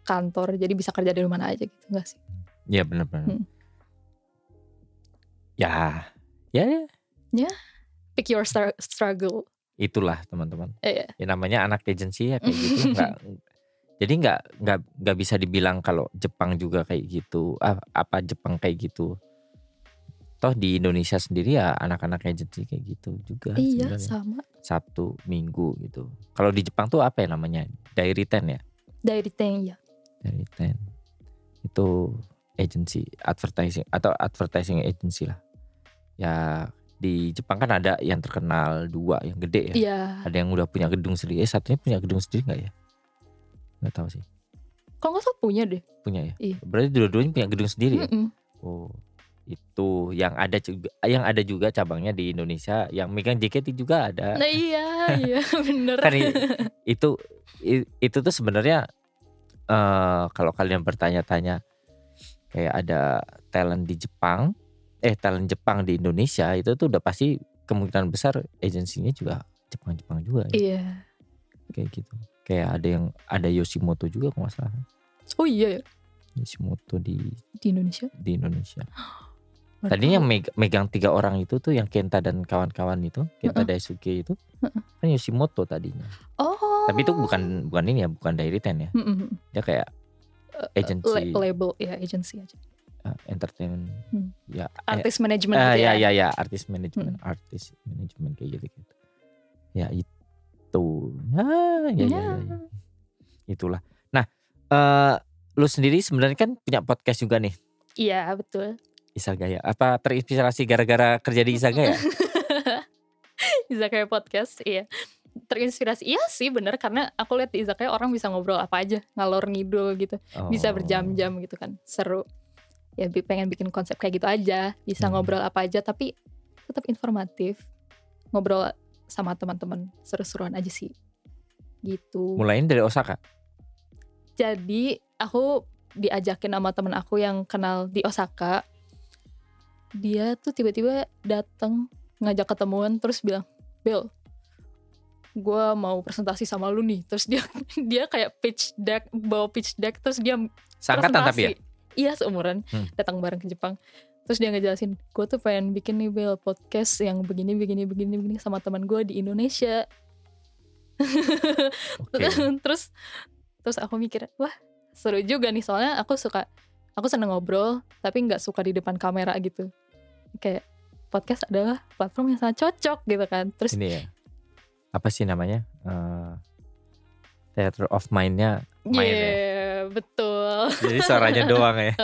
kantor, jadi bisa kerja di mana aja gitu enggak sih? Iya benar-benar. Hmm. Ya, ya Pick your struggle. Itulah teman-teman. Iya. Ya namanya anak agensi ya kayak gitu. nggak jadi nggak nggak nggak bisa dibilang kalau Jepang juga kayak gitu. Ah, apa Jepang kayak gitu? Toh di Indonesia sendiri ya anak-anak agensi kayak gitu juga. Iya, sebenarnya. sama. Sabtu, Minggu gitu. Kalau di Jepang tuh apa ya namanya? Diary ten ya. Dari tank ya. Diary ten itu agency advertising atau advertising agency lah. Ya di Jepang kan ada yang terkenal dua yang gede ya. Iya. Ada yang udah punya gedung sendiri. Eh satunya punya gedung sendiri nggak ya? Nggak tahu sih. Kalau nggak salah punya deh. Punya ya. Iya. Berarti dua-duanya punya gedung sendiri ya. Mm-mm. Oh itu yang ada juga yang ada juga cabangnya di Indonesia yang megang JKT juga ada. Nah iya, iya bener. kan itu itu tuh sebenarnya eh kalau kalian bertanya-tanya kayak ada talent di Jepang eh talent Jepang di Indonesia itu tuh udah pasti kemungkinan besar agensinya juga Jepang-Jepang juga ya, Iya. kayak gitu. Kayak ada yang ada Yoshimoto juga kalau salah. Oh iya ya, Yoshimoto di di Indonesia. di Indonesia. Tadinya meg- megang tiga orang itu tuh yang Kenta dan kawan-kawan itu Kenta Daisuke itu kan Yoshimoto tadinya. Oh. tapi itu bukan bukan ini ya bukan Dairy Ten ya. Mm-mm. dia kayak Eh, agency. La- label ya agency aja. Uh, entertainment Hmm. ya Artis manajemen eh, gitu ya ya. ya ya artis manajemen artis manajemen kayak gitu gitu ya itu ya ya, ya, Ya. ya, ya. itulah nah eh lu sendiri sebenarnya kan punya podcast juga nih Iya betul. Isagaya apa terinspirasi gara-gara kerja di Isagaya Izakaya podcast, iya. Terinspirasi, iya sih bener karena aku lihat di Izakaya orang bisa ngobrol apa aja, ngalor ngidul gitu, bisa Oh. berjam-jam gitu kan, seru. Ya pengen bikin konsep kayak gitu aja, bisa Hmm. ngobrol apa aja tapi tetap informatif, ngobrol sama teman-teman seru-seruan aja sih, gitu. mulain dari Osaka Jadi aku diajakin sama temen aku yang kenal di Osaka. Dia tuh tiba-tiba datang ngajak ketemuan terus bilang, "Bel, gue mau presentasi sama lu nih." Terus dia dia kayak pitch deck, bawa pitch deck terus dia seangkatan tapi ya. Iya seumuran, Hmm. datang bareng ke Jepang. Terus dia ngejelasin, gue tuh pengen bikin nih Bel podcast yang begini begini begini begini sama teman gue di Indonesia. Oke. terus terus aku mikir wah seru juga nih soalnya aku suka aku seneng ngobrol tapi nggak suka di depan kamera gitu kayak podcast adalah platform yang sangat cocok gitu kan terus ini ya apa sih namanya Eh, theater of mind-nya main ya? Yeah, betul. Jadi suaranya doang ya?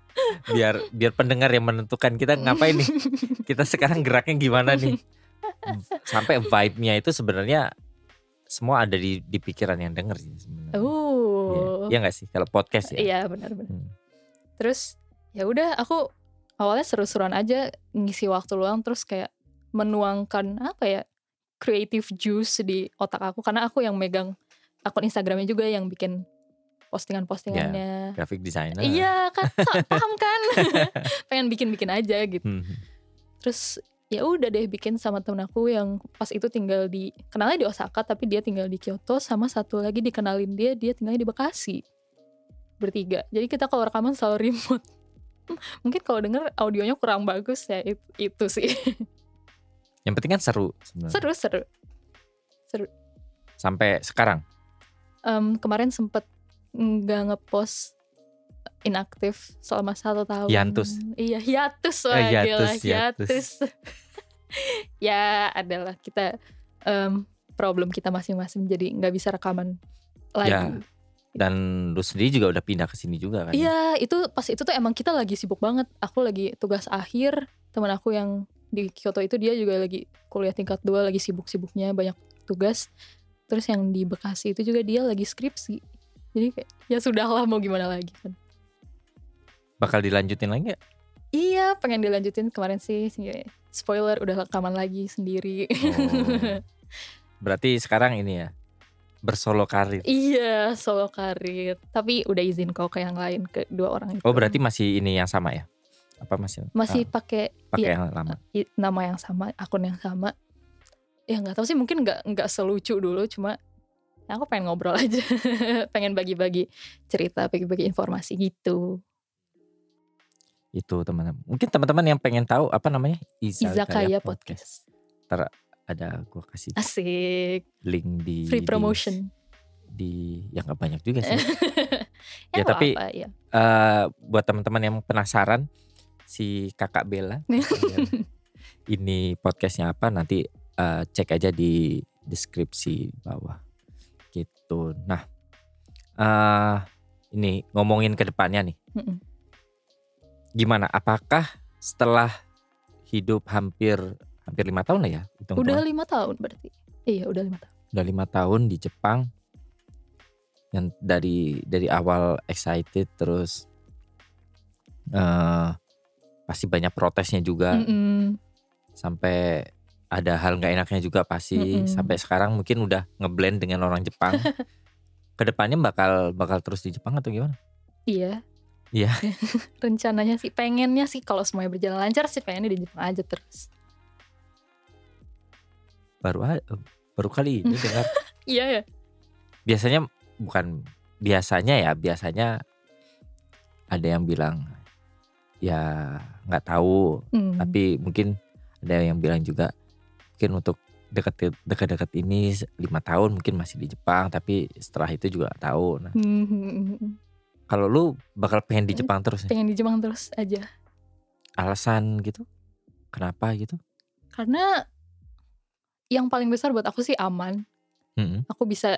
Biar biar pendengar yang menentukan kita ngapain nih? Kita sekarang geraknya gimana nih? Sampai vibe-nya itu sebenarnya semua ada di di pikiran yang denger sih sebenarnya. Oh Iya nggak sih? Kalau podcast ya? Iya benar-benar Hmm. terus ya udah aku awalnya seru-seruan aja ngisi waktu luang terus kayak menuangkan apa ya creative juice di otak aku. Karena aku yang megang akun Instagramnya juga yang bikin postingan-postingannya graphic designer Iya kan, paham kan? Pengen bikin-bikin aja gitu. Hmm. Terus ya udah deh bikin sama temen aku yang pas itu tinggal di kenalnya di Osaka tapi dia tinggal di Kyoto sama satu lagi dikenalin dia dia tinggalnya di Bekasi bertiga. Jadi kita kalau rekaman selalu remote. Mungkin kalau denger audionya kurang bagus ya itu, itu sih. yang penting kan seru sebenarnya seru seru. sampai sekarang Em, kemarin sempet nggak ngepost inaktif selama satu tahun. Hiatus. Iya hiatus wah Eh, hiatus, gila, hiatus. hiatus. ya adalah kita em, problem kita masing-masing jadi nggak bisa rekaman lagi. Ya, Dan lu sendiri juga udah pindah ke sini juga kan? Iya, itu pas itu tuh emang kita lagi sibuk banget. Aku lagi tugas akhir, teman aku yang di Kyoto itu dia juga lagi kuliah tingkat 2 lagi sibuk-sibuknya banyak tugas. Terus yang di Bekasi itu juga dia lagi skripsi. Jadi kayak ya sudahlah mau gimana lagi kan. Bakal dilanjutin lagi gak? Iya, pengen dilanjutin kemarin sih. Spoiler udah rekaman lagi sendiri. Oh. Berarti sekarang ini ya bersolo karir. iya, solo karir. Tapi udah izin kok ke yang lain ke dua orang itu. Oh berarti masih ini yang sama ya? Apa masih? masih ah, pakai pakai iya, yang lama. nama yang sama, akun yang sama. Ya nggak tahu sih mungkin nggak nggak selucu dulu, cuma ya aku pengen ngobrol aja, pengen bagi-bagi cerita, bagi-bagi informasi gitu. Itu teman-teman. Mungkin teman-teman yang pengen tahu apa namanya Izakaya Podcast. Ada gua kasih Asik, link di free di- promotion. Di, yang nggak banyak juga sih. ya, Ya, tapi- apa, ya. Eh, buat teman-teman yang penasaran si kakak Bella ini podcastnya apa nanti eh, cek aja di deskripsi bawah gitu. Nah, eh ini ngomongin ke depannya nih. Mm-mm. Gimana? Apakah setelah hidup hampir hampir lima tahun lah ya? hitung Udah lima tahun berarti. Iya, udah lima tahun. udah lima tahun di Jepang yang dari dari awal excited terus eh pasti banyak protesnya juga Mm-mm. sampai ada hal nggak enaknya juga pasti Mm-mm. sampai sekarang mungkin udah ngeblend dengan orang Jepang ke depannya bakal bakal terus di Jepang atau gimana Iya. Iya. Rencananya sih pengennya sih kalau semuanya berjalan lancar sih pengennya di Jepang aja terus. baru baru kali ini dengar Iya ya. biasanya bukan biasanya ya biasanya ada yang bilang ya nggak tahu Hmm. tapi mungkin ada yang bilang juga mungkin untuk dekat dekat-dekat ini lima tahun mungkin masih di Jepang tapi setelah itu juga tahu nah Hmm. kalau lu bakal pengen di Jepang terus nih? pengen di Jepang terus aja. alasan gitu kenapa gitu Karena yang paling besar buat aku sih aman. Mm-mm. Aku bisa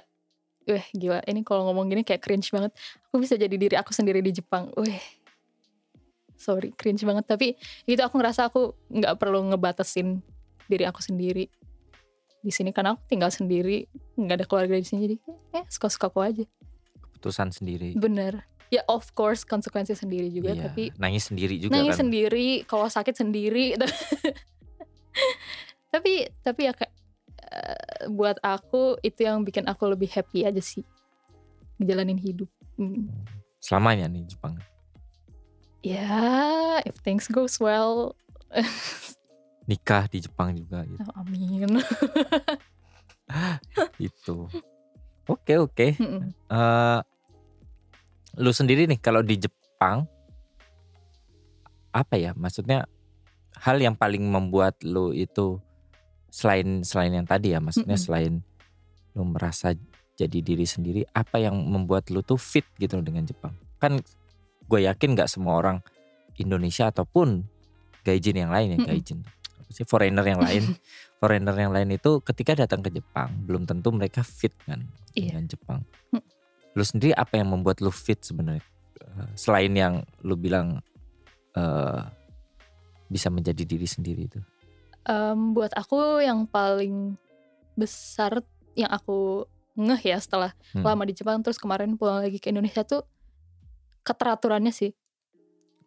Weh gila ini kalau ngomong gini kayak cringe banget. Aku bisa jadi diri aku sendiri di Jepang. Weh. Sorry cringe banget tapi itu aku ngerasa aku nggak perlu ngebatasin diri aku sendiri. Di sini karena aku tinggal sendiri nggak ada keluarga di sini jadi eh suka-suka aku aja. Keputusan sendiri. Bener. Ya of course konsekuensi sendiri juga Iya, tapi nangis sendiri juga nangis kan. sendiri kalau sakit sendiri. Tapi tapi ya kayak eh, buat aku itu yang bikin aku lebih happy aja sih. Ngejalanin hidup. Hmm. selamanya nih Jepang. Ya if things goes well nikah di Jepang juga gitu. Amin. Itu oke oke. Mm-mm. eh lu sendiri nih kalau di Jepang apa ya maksudnya hal yang paling membuat lu itu selain selain yang tadi ya maksudnya Mm-mm. selain lu merasa jadi diri sendiri apa yang membuat lu tuh fit gitu loh dengan Jepang? Kan gue yakin nggak semua orang Indonesia ataupun gaijin yang lain ya gaijin. apa sih foreigner yang lain foreigner yang lain itu ketika datang ke Jepang belum tentu mereka fit kan Iya. dengan Jepang Mm. lu sendiri apa yang membuat lu fit sebenarnya Eh, selain yang lu bilang eh bisa menjadi diri sendiri itu Em, buat aku yang paling besar yang aku ngeh ya setelah Hmm. lama di Jepang terus kemarin pulang lagi ke Indonesia tuh keteraturannya sih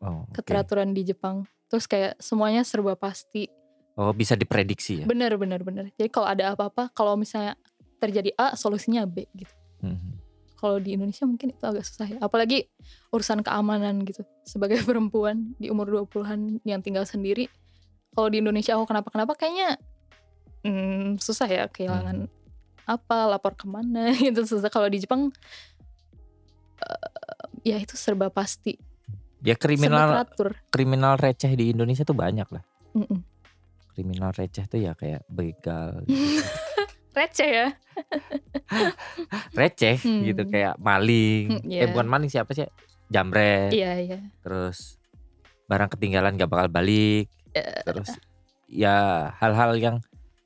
oh, oke. keteraturan di Jepang terus kayak semuanya serba pasti oh bisa diprediksi ya? Bener bener bener. Jadi kalau ada apa-apa kalau misalnya terjadi A solusinya B gitu. Mhm. kalau di Indonesia mungkin itu agak susah ya. Apalagi urusan keamanan gitu. Sebagai perempuan di umur 20-an yang tinggal sendiri kalau di Indonesia aku kenapa-kenapa? Kayaknya hmm, susah ya kehilangan apa lapor ke mana gitu. Susah. Kalau di Jepang eh, ya itu serba pasti. Ya kriminal kriminal receh di Indonesia tuh banyak lah. Mm-mm. Kriminal receh tuh ya kayak begal gitu. receh ya receh Hmm. gitu kayak maling Hmm, eh iya. bukan maling siapa sih jambret iya iya terus barang ketinggalan gak bakal balik Eh. terus ya hal-hal yang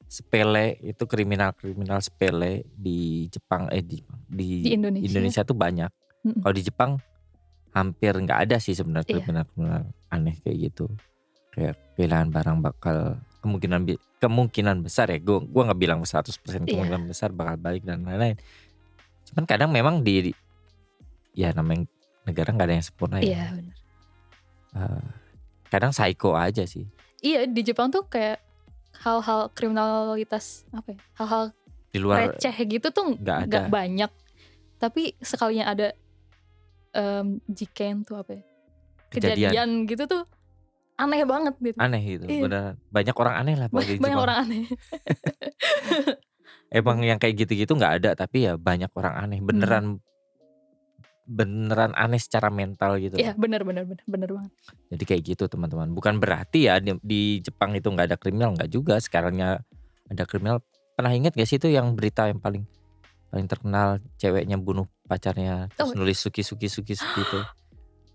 sepele itu kriminal-kriminal sepele di Jepang eh di di, Di Indonesia. Indonesia tuh banyak. Mm-mm. Kalau di Jepang hampir nggak ada sih sebenarnya Iya. kriminal-kriminal aneh kayak gitu. Kayak kehilangan barang bakal kemungkinan kemungkinan besar ya. Gue gua nggak bilang 100% Iya. kemungkinan besar bakal balik dan lain-lain. Cuman kadang memang di ya namanya negara nggak ada yang sempurna ya. Iya benar. Eh, kadang psycho aja sih. Iya di Jepang tuh kayak hal-hal kriminalitas apa ya? Hal-hal Di luar receh gitu tuh nggak nggak banyak. Tapi sekalinya ada em jiken tuh apa ya? kejadian, Kejadian gitu tuh aneh banget gitu. aneh gitu. Iya. Beneran. Banyak orang aneh lah banyak Jepang. orang aneh. Emang yang kayak gitu-gitu nggak ada tapi ya banyak orang aneh. Beneran beneran aneh secara mental gitu. Iya benar benar benar benar banget. Jadi kayak gitu teman-teman. Bukan berarti ya di, di Jepang itu nggak ada kriminal nggak juga. Sekarangnya ada kriminal. Pernah ingat gak sih itu yang berita yang paling paling terkenal ceweknya bunuh pacarnya terus Oh. nulis suki suki suki suki itu.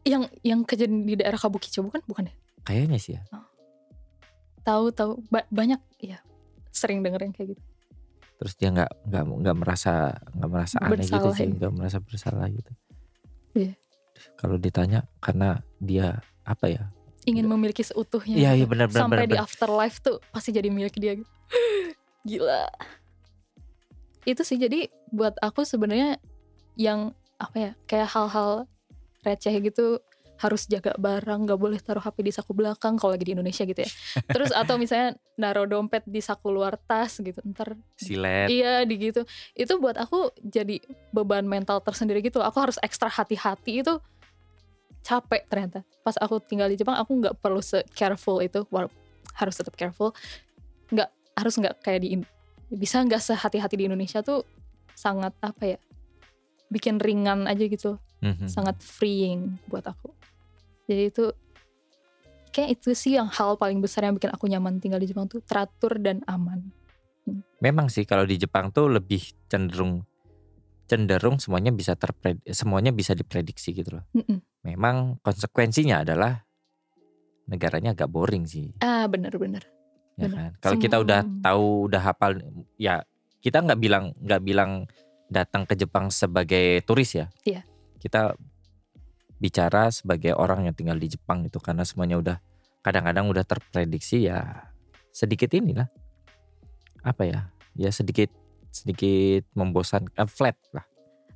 Yang yang kejadian di daerah Kabukicho bukan bukan ya? Kayaknya sih ya. Tahu tahu Ba- banyak ya sering denger yang kayak gitu. Terus dia nggak nggak nggak merasa nggak merasa aneh gitu Bersalah sih, ya. nggak merasa bersalah gitu. Iya. Kalau ditanya karena dia apa ya? Ingin memiliki seutuhnya. Iya gitu. iya benar benar sampai benar. di benar. afterlife tuh pasti jadi milik dia gitu. gila itu sih jadi buat aku sebenarnya yang apa ya kayak hal-hal receh gitu harus jaga barang nggak boleh taruh HP di saku belakang kalau lagi di Indonesia gitu ya. Terus atau misalnya naruh dompet di saku luar tas gitu ntar Silet. iya di gitu. Itu buat aku jadi beban mental tersendiri gitu aku harus ekstra hati-hati itu capek ternyata. Pas aku tinggal di Jepang aku nggak perlu se careful itu harus tetap careful. Nggak harus nggak kayak di bisa nggak sehati-hati di Indonesia tuh sangat apa ya bikin ringan aja gitu Mhm. sangat freeing buat aku jadi itu kayak itu sih yang hal paling besar yang bikin aku nyaman tinggal di Jepang tuh teratur dan aman Memang sih kalau di Jepang tuh lebih cenderung cenderung semuanya bisa terpred semuanya bisa diprediksi gitu loh. Mm-mm. Memang konsekuensinya adalah negaranya agak boring sih, ah bener-bener ya Benar. kan. Kalau kita udah tahu udah hafal ya kita nggak bilang nggak bilang datang ke Jepang sebagai turis ya. Iya. Kita bicara sebagai orang yang tinggal di Jepang itu karena semuanya udah kadang-kadang udah terprediksi ya sedikit inilah. Apa ya? Ya sedikit sedikit membosankan flat lah.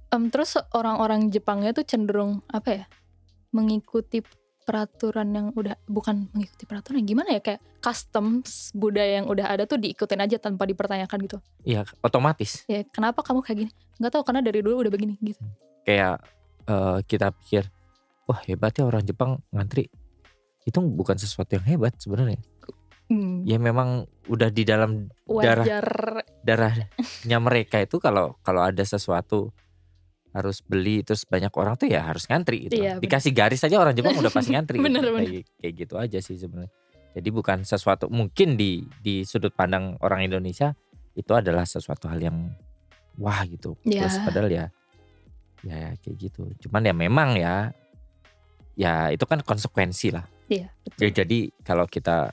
Em, terus orang-orang Jepangnya tuh cenderung apa ya mengikuti peraturan yang udah bukan mengikuti peraturan gimana ya kayak customs budaya yang udah ada tuh diikutin aja tanpa dipertanyakan gitu. Iya otomatis. Ya kenapa kamu kayak gini? Nggak tahu karena dari dulu udah begini gitu. Kayak eh, kita pikir wah hebat ya orang Jepang ngantri itu bukan sesuatu yang hebat sebenarnya Hmm, ya memang udah di dalam darah wajar darahnya mereka itu kalau kalau ada sesuatu harus beli terus banyak orang tuh ya harus ngantri gitu. Iya. Dikasih garis aja orang Jepang udah pasti ngantri. Bener, gitu. bener. Kayak, kayak gitu aja sih sebenarnya. Jadi bukan sesuatu mungkin di di sudut pandang orang Indonesia itu adalah sesuatu hal yang wah gitu. Ya. Terus padahal ya ya kayak gitu. Cuman ya memang ya ya itu kan konsekuensi lah. iya Ya, jadi kalau kita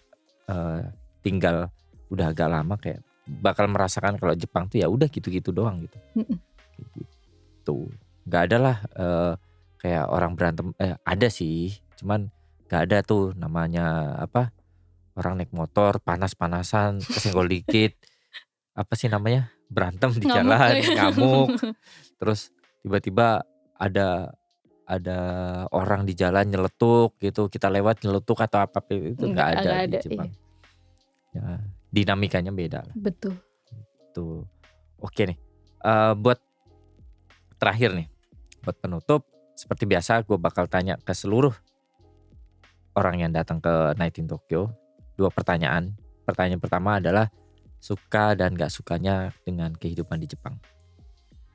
eh, tinggal udah agak lama kayak bakal merasakan kalau Jepang tuh ya udah gitu-gitu doang gitu. Mm-mm. Kayak gitu. Gak ada lah eh, kayak orang berantem eh ada sih, cuman gak ada tuh namanya apa? Orang naik motor panas-panasan, kesenggol dikit. Apa sih namanya? Berantem di Ngamuk jalan, ya. ngamuk. Terus tiba-tiba ada ada orang di jalan nyeletuk gitu kita lewat nyeletuk atau apa itu nggak Nggak- ada di ada, Jepang. iya. ya, dinamikanya beda lah. Betul. Tuh oke nih Eh, buat terakhir nih buat penutup seperti biasa gue bakal tanya ke seluruh orang yang datang ke Night in Tokyo dua pertanyaan. Pertanyaan pertama adalah suka dan gak sukanya dengan kehidupan di Jepang?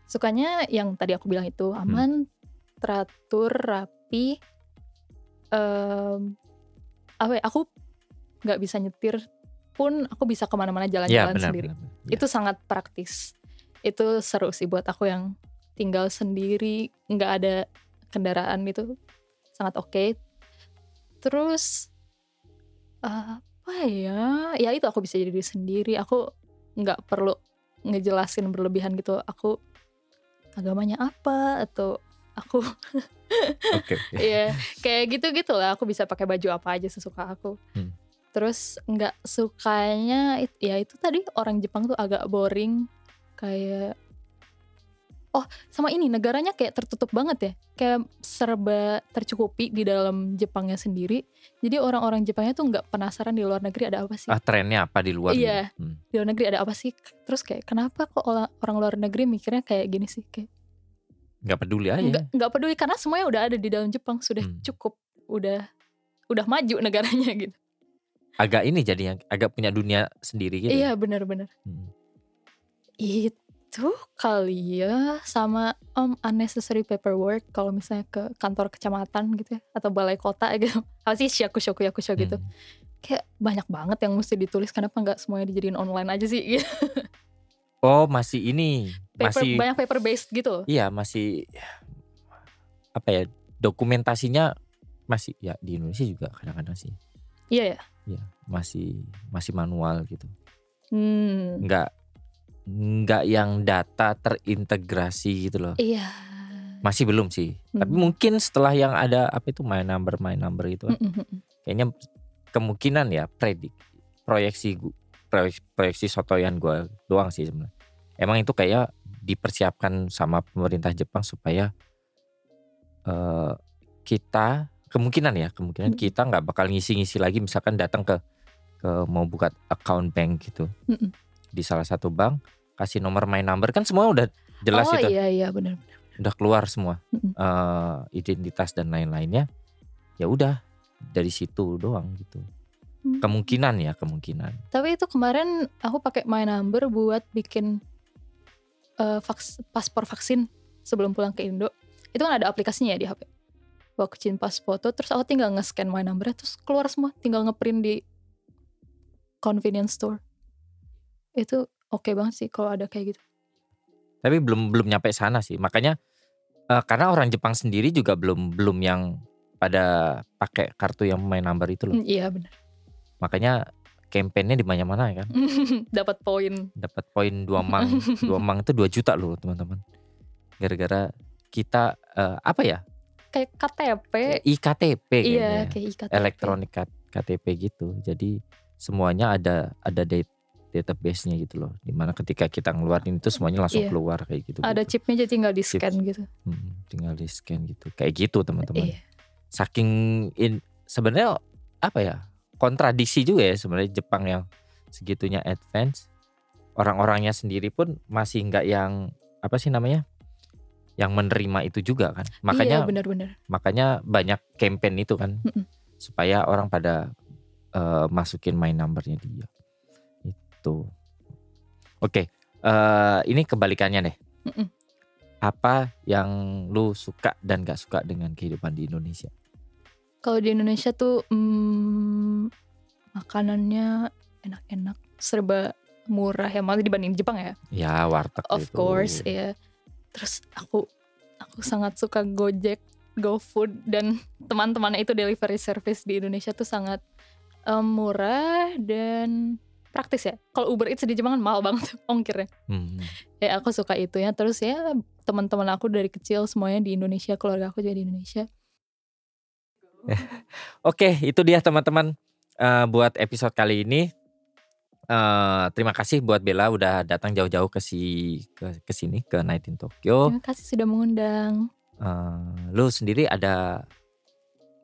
Sukanya yang tadi aku bilang itu Hmm. Teratur rapi em apa ya aku nggak bisa nyetir pun aku bisa ke mana-mana jalan-jalan benar sendiri. benar, benar. itu sangat praktis. Itu seru sih buat aku yang tinggal sendiri nggak ada kendaraan itu sangat oke. Terus apa ya ya itu aku bisa jadi diri sendiri. Aku nggak perlu ngejelasin berlebihan gitu aku agamanya apa atau aku Oke. oke. Iya, kayak gitu-gitu lah. Aku bisa pakai baju apa aja sesuka aku. Hmm. Terus nggak sukanya, ya itu tadi orang Jepang tuh agak boring. Kayak, oh sama ini negaranya kayak tertutup banget ya. Kayak serba tercukupi di dalam Jepangnya sendiri. Jadi orang-orang Jepangnya tuh nggak penasaran di luar negeri ada apa sih. Ah trennya apa di luar? Iya. Hmm. Di luar negeri ada apa sih. Terus kayak kenapa kok orang luar negeri mikirnya kayak gini sih. Kayak Nggak peduli aja. nggak nggak peduli karena semuanya udah ada di dalam Jepang sudah Hmm. cukup udah udah maju negaranya gitu Agak ini jadinya agak punya dunia sendiri gitu. iya benar-benar Hmm. itu kali ya sama um, unnecessary paperwork kalau misalnya ke kantor kecamatan gitu ya atau balai kota gitu apa sih syaku syaku yakusha gitu Hmm. kayak banyak banget yang mesti ditulis kenapa nggak semuanya dijadiin online aja sih gitu. Oh masih ini paper, masih banyak paper based gitu loh. Iya masih apa ya dokumentasinya masih ya di Indonesia juga kadang-kadang sih. Iya ya? Ya masih masih manual gitu. Hmm, nggak nggak yang data terintegrasi gitu loh. Iya. Masih belum sih. Tapi Hmm. mungkin setelah yang ada apa itu my number my number itu kan, Mm, mm, mm. kayaknya kemungkinan ya predik proyeksi proyeksi, sotoyan gue doang sih sebenarnya emang itu kayak dipersiapkan sama pemerintah Jepang supaya eh, kita kemungkinan ya kemungkinan Mm. kita nggak bakal ngisi-ngisi lagi misalkan datang ke ke mau buka account bank gitu Mm-mm. di salah satu bank kasih nomor my number kan semua udah jelas oh itu iya iya benar udah keluar semua Mm-mm. eh, identitas dan lain-lainnya ya udah dari situ doang gitu Hmm. kemungkinan ya kemungkinan Tapi itu kemarin aku pakai My Number buat bikin eh, vaks- paspor vaksin sebelum pulang ke Indo. Itu kan ada aplikasinya ya di HP. Waktu pas foto, terus aku tinggal nge-scan My Number, terus keluar semua, tinggal ngeprint di convenience store. Itu oke banget sih kalau ada kayak gitu. tapi belum belum nyampe sana sih makanya eh, karena orang Jepang sendiri juga belum belum yang pada pakai kartu yang my number itu loh Hmm, iya benar. Makanya kampanyenya di mana-mana ya kan Dapat poin. dapat poin dua mang dua mang itu 2 juta loh teman-teman gara-gara kita eh, apa ya Kayak KTP. IKTP Iya, kayaknya ya. kayak IKTP. elektronik KTP gitu. Jadi semuanya ada ada date database-nya gitu loh. Di mana ketika kita ngeluarin itu semuanya langsung Iya. keluar kayak gitu. Ada gitu. chipnya jadi tinggal di scan gitu. Hmm, tinggal di scan gitu. Kayak gitu teman-teman. Iya. Saking in sebenarnya apa ya? Kontradiksi juga ya sebenarnya Jepang yang segitunya advance. Orang-orangnya sendiri pun masih nggak yang apa sih namanya? Yang menerima itu juga kan. Makanya iya benar-benar. makanya banyak campaign itu kan Mm-mm. supaya orang pada eh, masukin my numbernya dia itu oke eh, ini kebalikannya deh Mm-mm. apa yang lu suka dan gak suka dengan kehidupan di Indonesia Kalau di Indonesia tuh hmm, makanannya enak-enak, serba murah ya malah dibanding Jepang ya. ya warteg Of itu. course ya. Terus aku aku sangat suka Gojek, GoFood dan teman-temannya itu delivery service di Indonesia tuh sangat em, murah dan praktis ya. Kalau Uber Eats di Jepang kan mahal banget ongkirnya. Hmm. Ya aku suka itu ya. Terus ya teman-teman aku dari kecil semuanya di Indonesia, keluarga aku juga di Indonesia. Oke, itu dia teman-teman Eh, buat episode kali ini. eh, terima kasih buat Bella udah datang jauh-jauh ke si ke ke sini ke Night in Tokyo. Terima kasih sudah mengundang. Eh, lu sendiri ada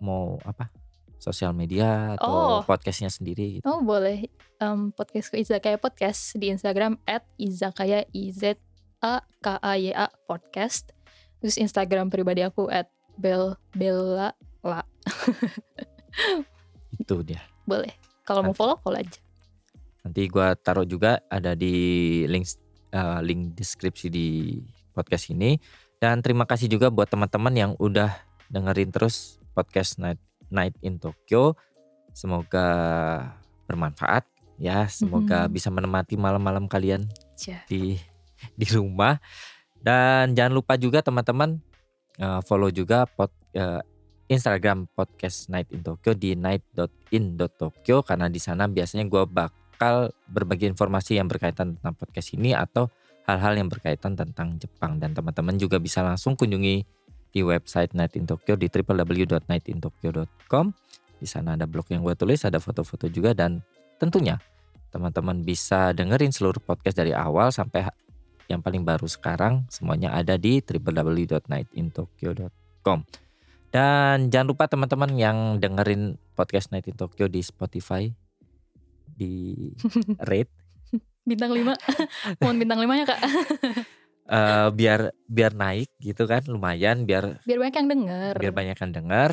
mau apa sosial media atau Oh. podcastnya sendiri gitu. Oh boleh Em, podcastku Izakaya Podcast di Instagram at Izakaya I Z A K A Y A Podcast. Terus Instagram pribadi aku at Bel Bella La. Itu dia. Boleh. Kalau mau follow follow aja. Nanti gua taruh juga ada di link eh, link deskripsi di podcast ini dan terima kasih juga buat teman-teman yang udah dengerin terus podcast Night Night in Tokyo. Semoga bermanfaat ya, semoga Mhm. bisa menemati malam-malam kalian Aja. di di rumah dan jangan lupa juga teman-teman eh, follow juga pod, eh, Instagram podcast Night in Tokyo di night.in.tokyo karena di sana biasanya gue bak bakal berbagi informasi yang berkaitan tentang podcast ini atau hal-hal yang berkaitan tentang Jepang dan teman-teman juga bisa langsung kunjungi di website Night in Tokyo di www.nightintokyo.com. Di sana ada blog yang gue tulis, ada foto-foto juga dan tentunya teman-teman bisa dengerin seluruh podcast dari awal sampai yang paling baru sekarang semuanya ada di www.nightintokyo.com. Dan jangan lupa teman-teman yang dengerin podcast Night in Tokyo di Spotify di rate. Bintang 5 mohon bintang 5 ya kak. Uh, biar biar naik gitu kan lumayan biar biar banyak yang denger. Biar banyak yang dengar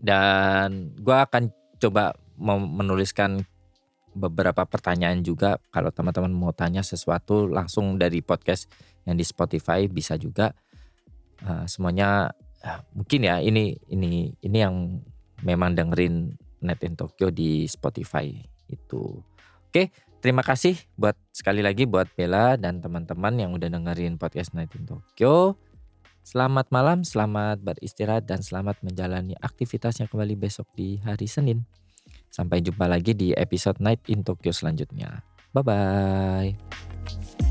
dan gue akan coba menuliskan beberapa pertanyaan juga. Kalau teman-teman mau tanya sesuatu langsung dari podcast yang di Spotify bisa juga. Uh, semuanya mungkin ya ini ini ini yang memang dengerin Net in Tokyo di Spotify itu oke terima kasih buat sekali lagi buat Bella dan teman-teman yang udah dengerin podcast Night in Tokyo Selamat malam, selamat beristirahat dan selamat menjalani aktivitasnya kembali besok di hari Senin. Sampai jumpa lagi di episode Night in Tokyo selanjutnya. Bye bye.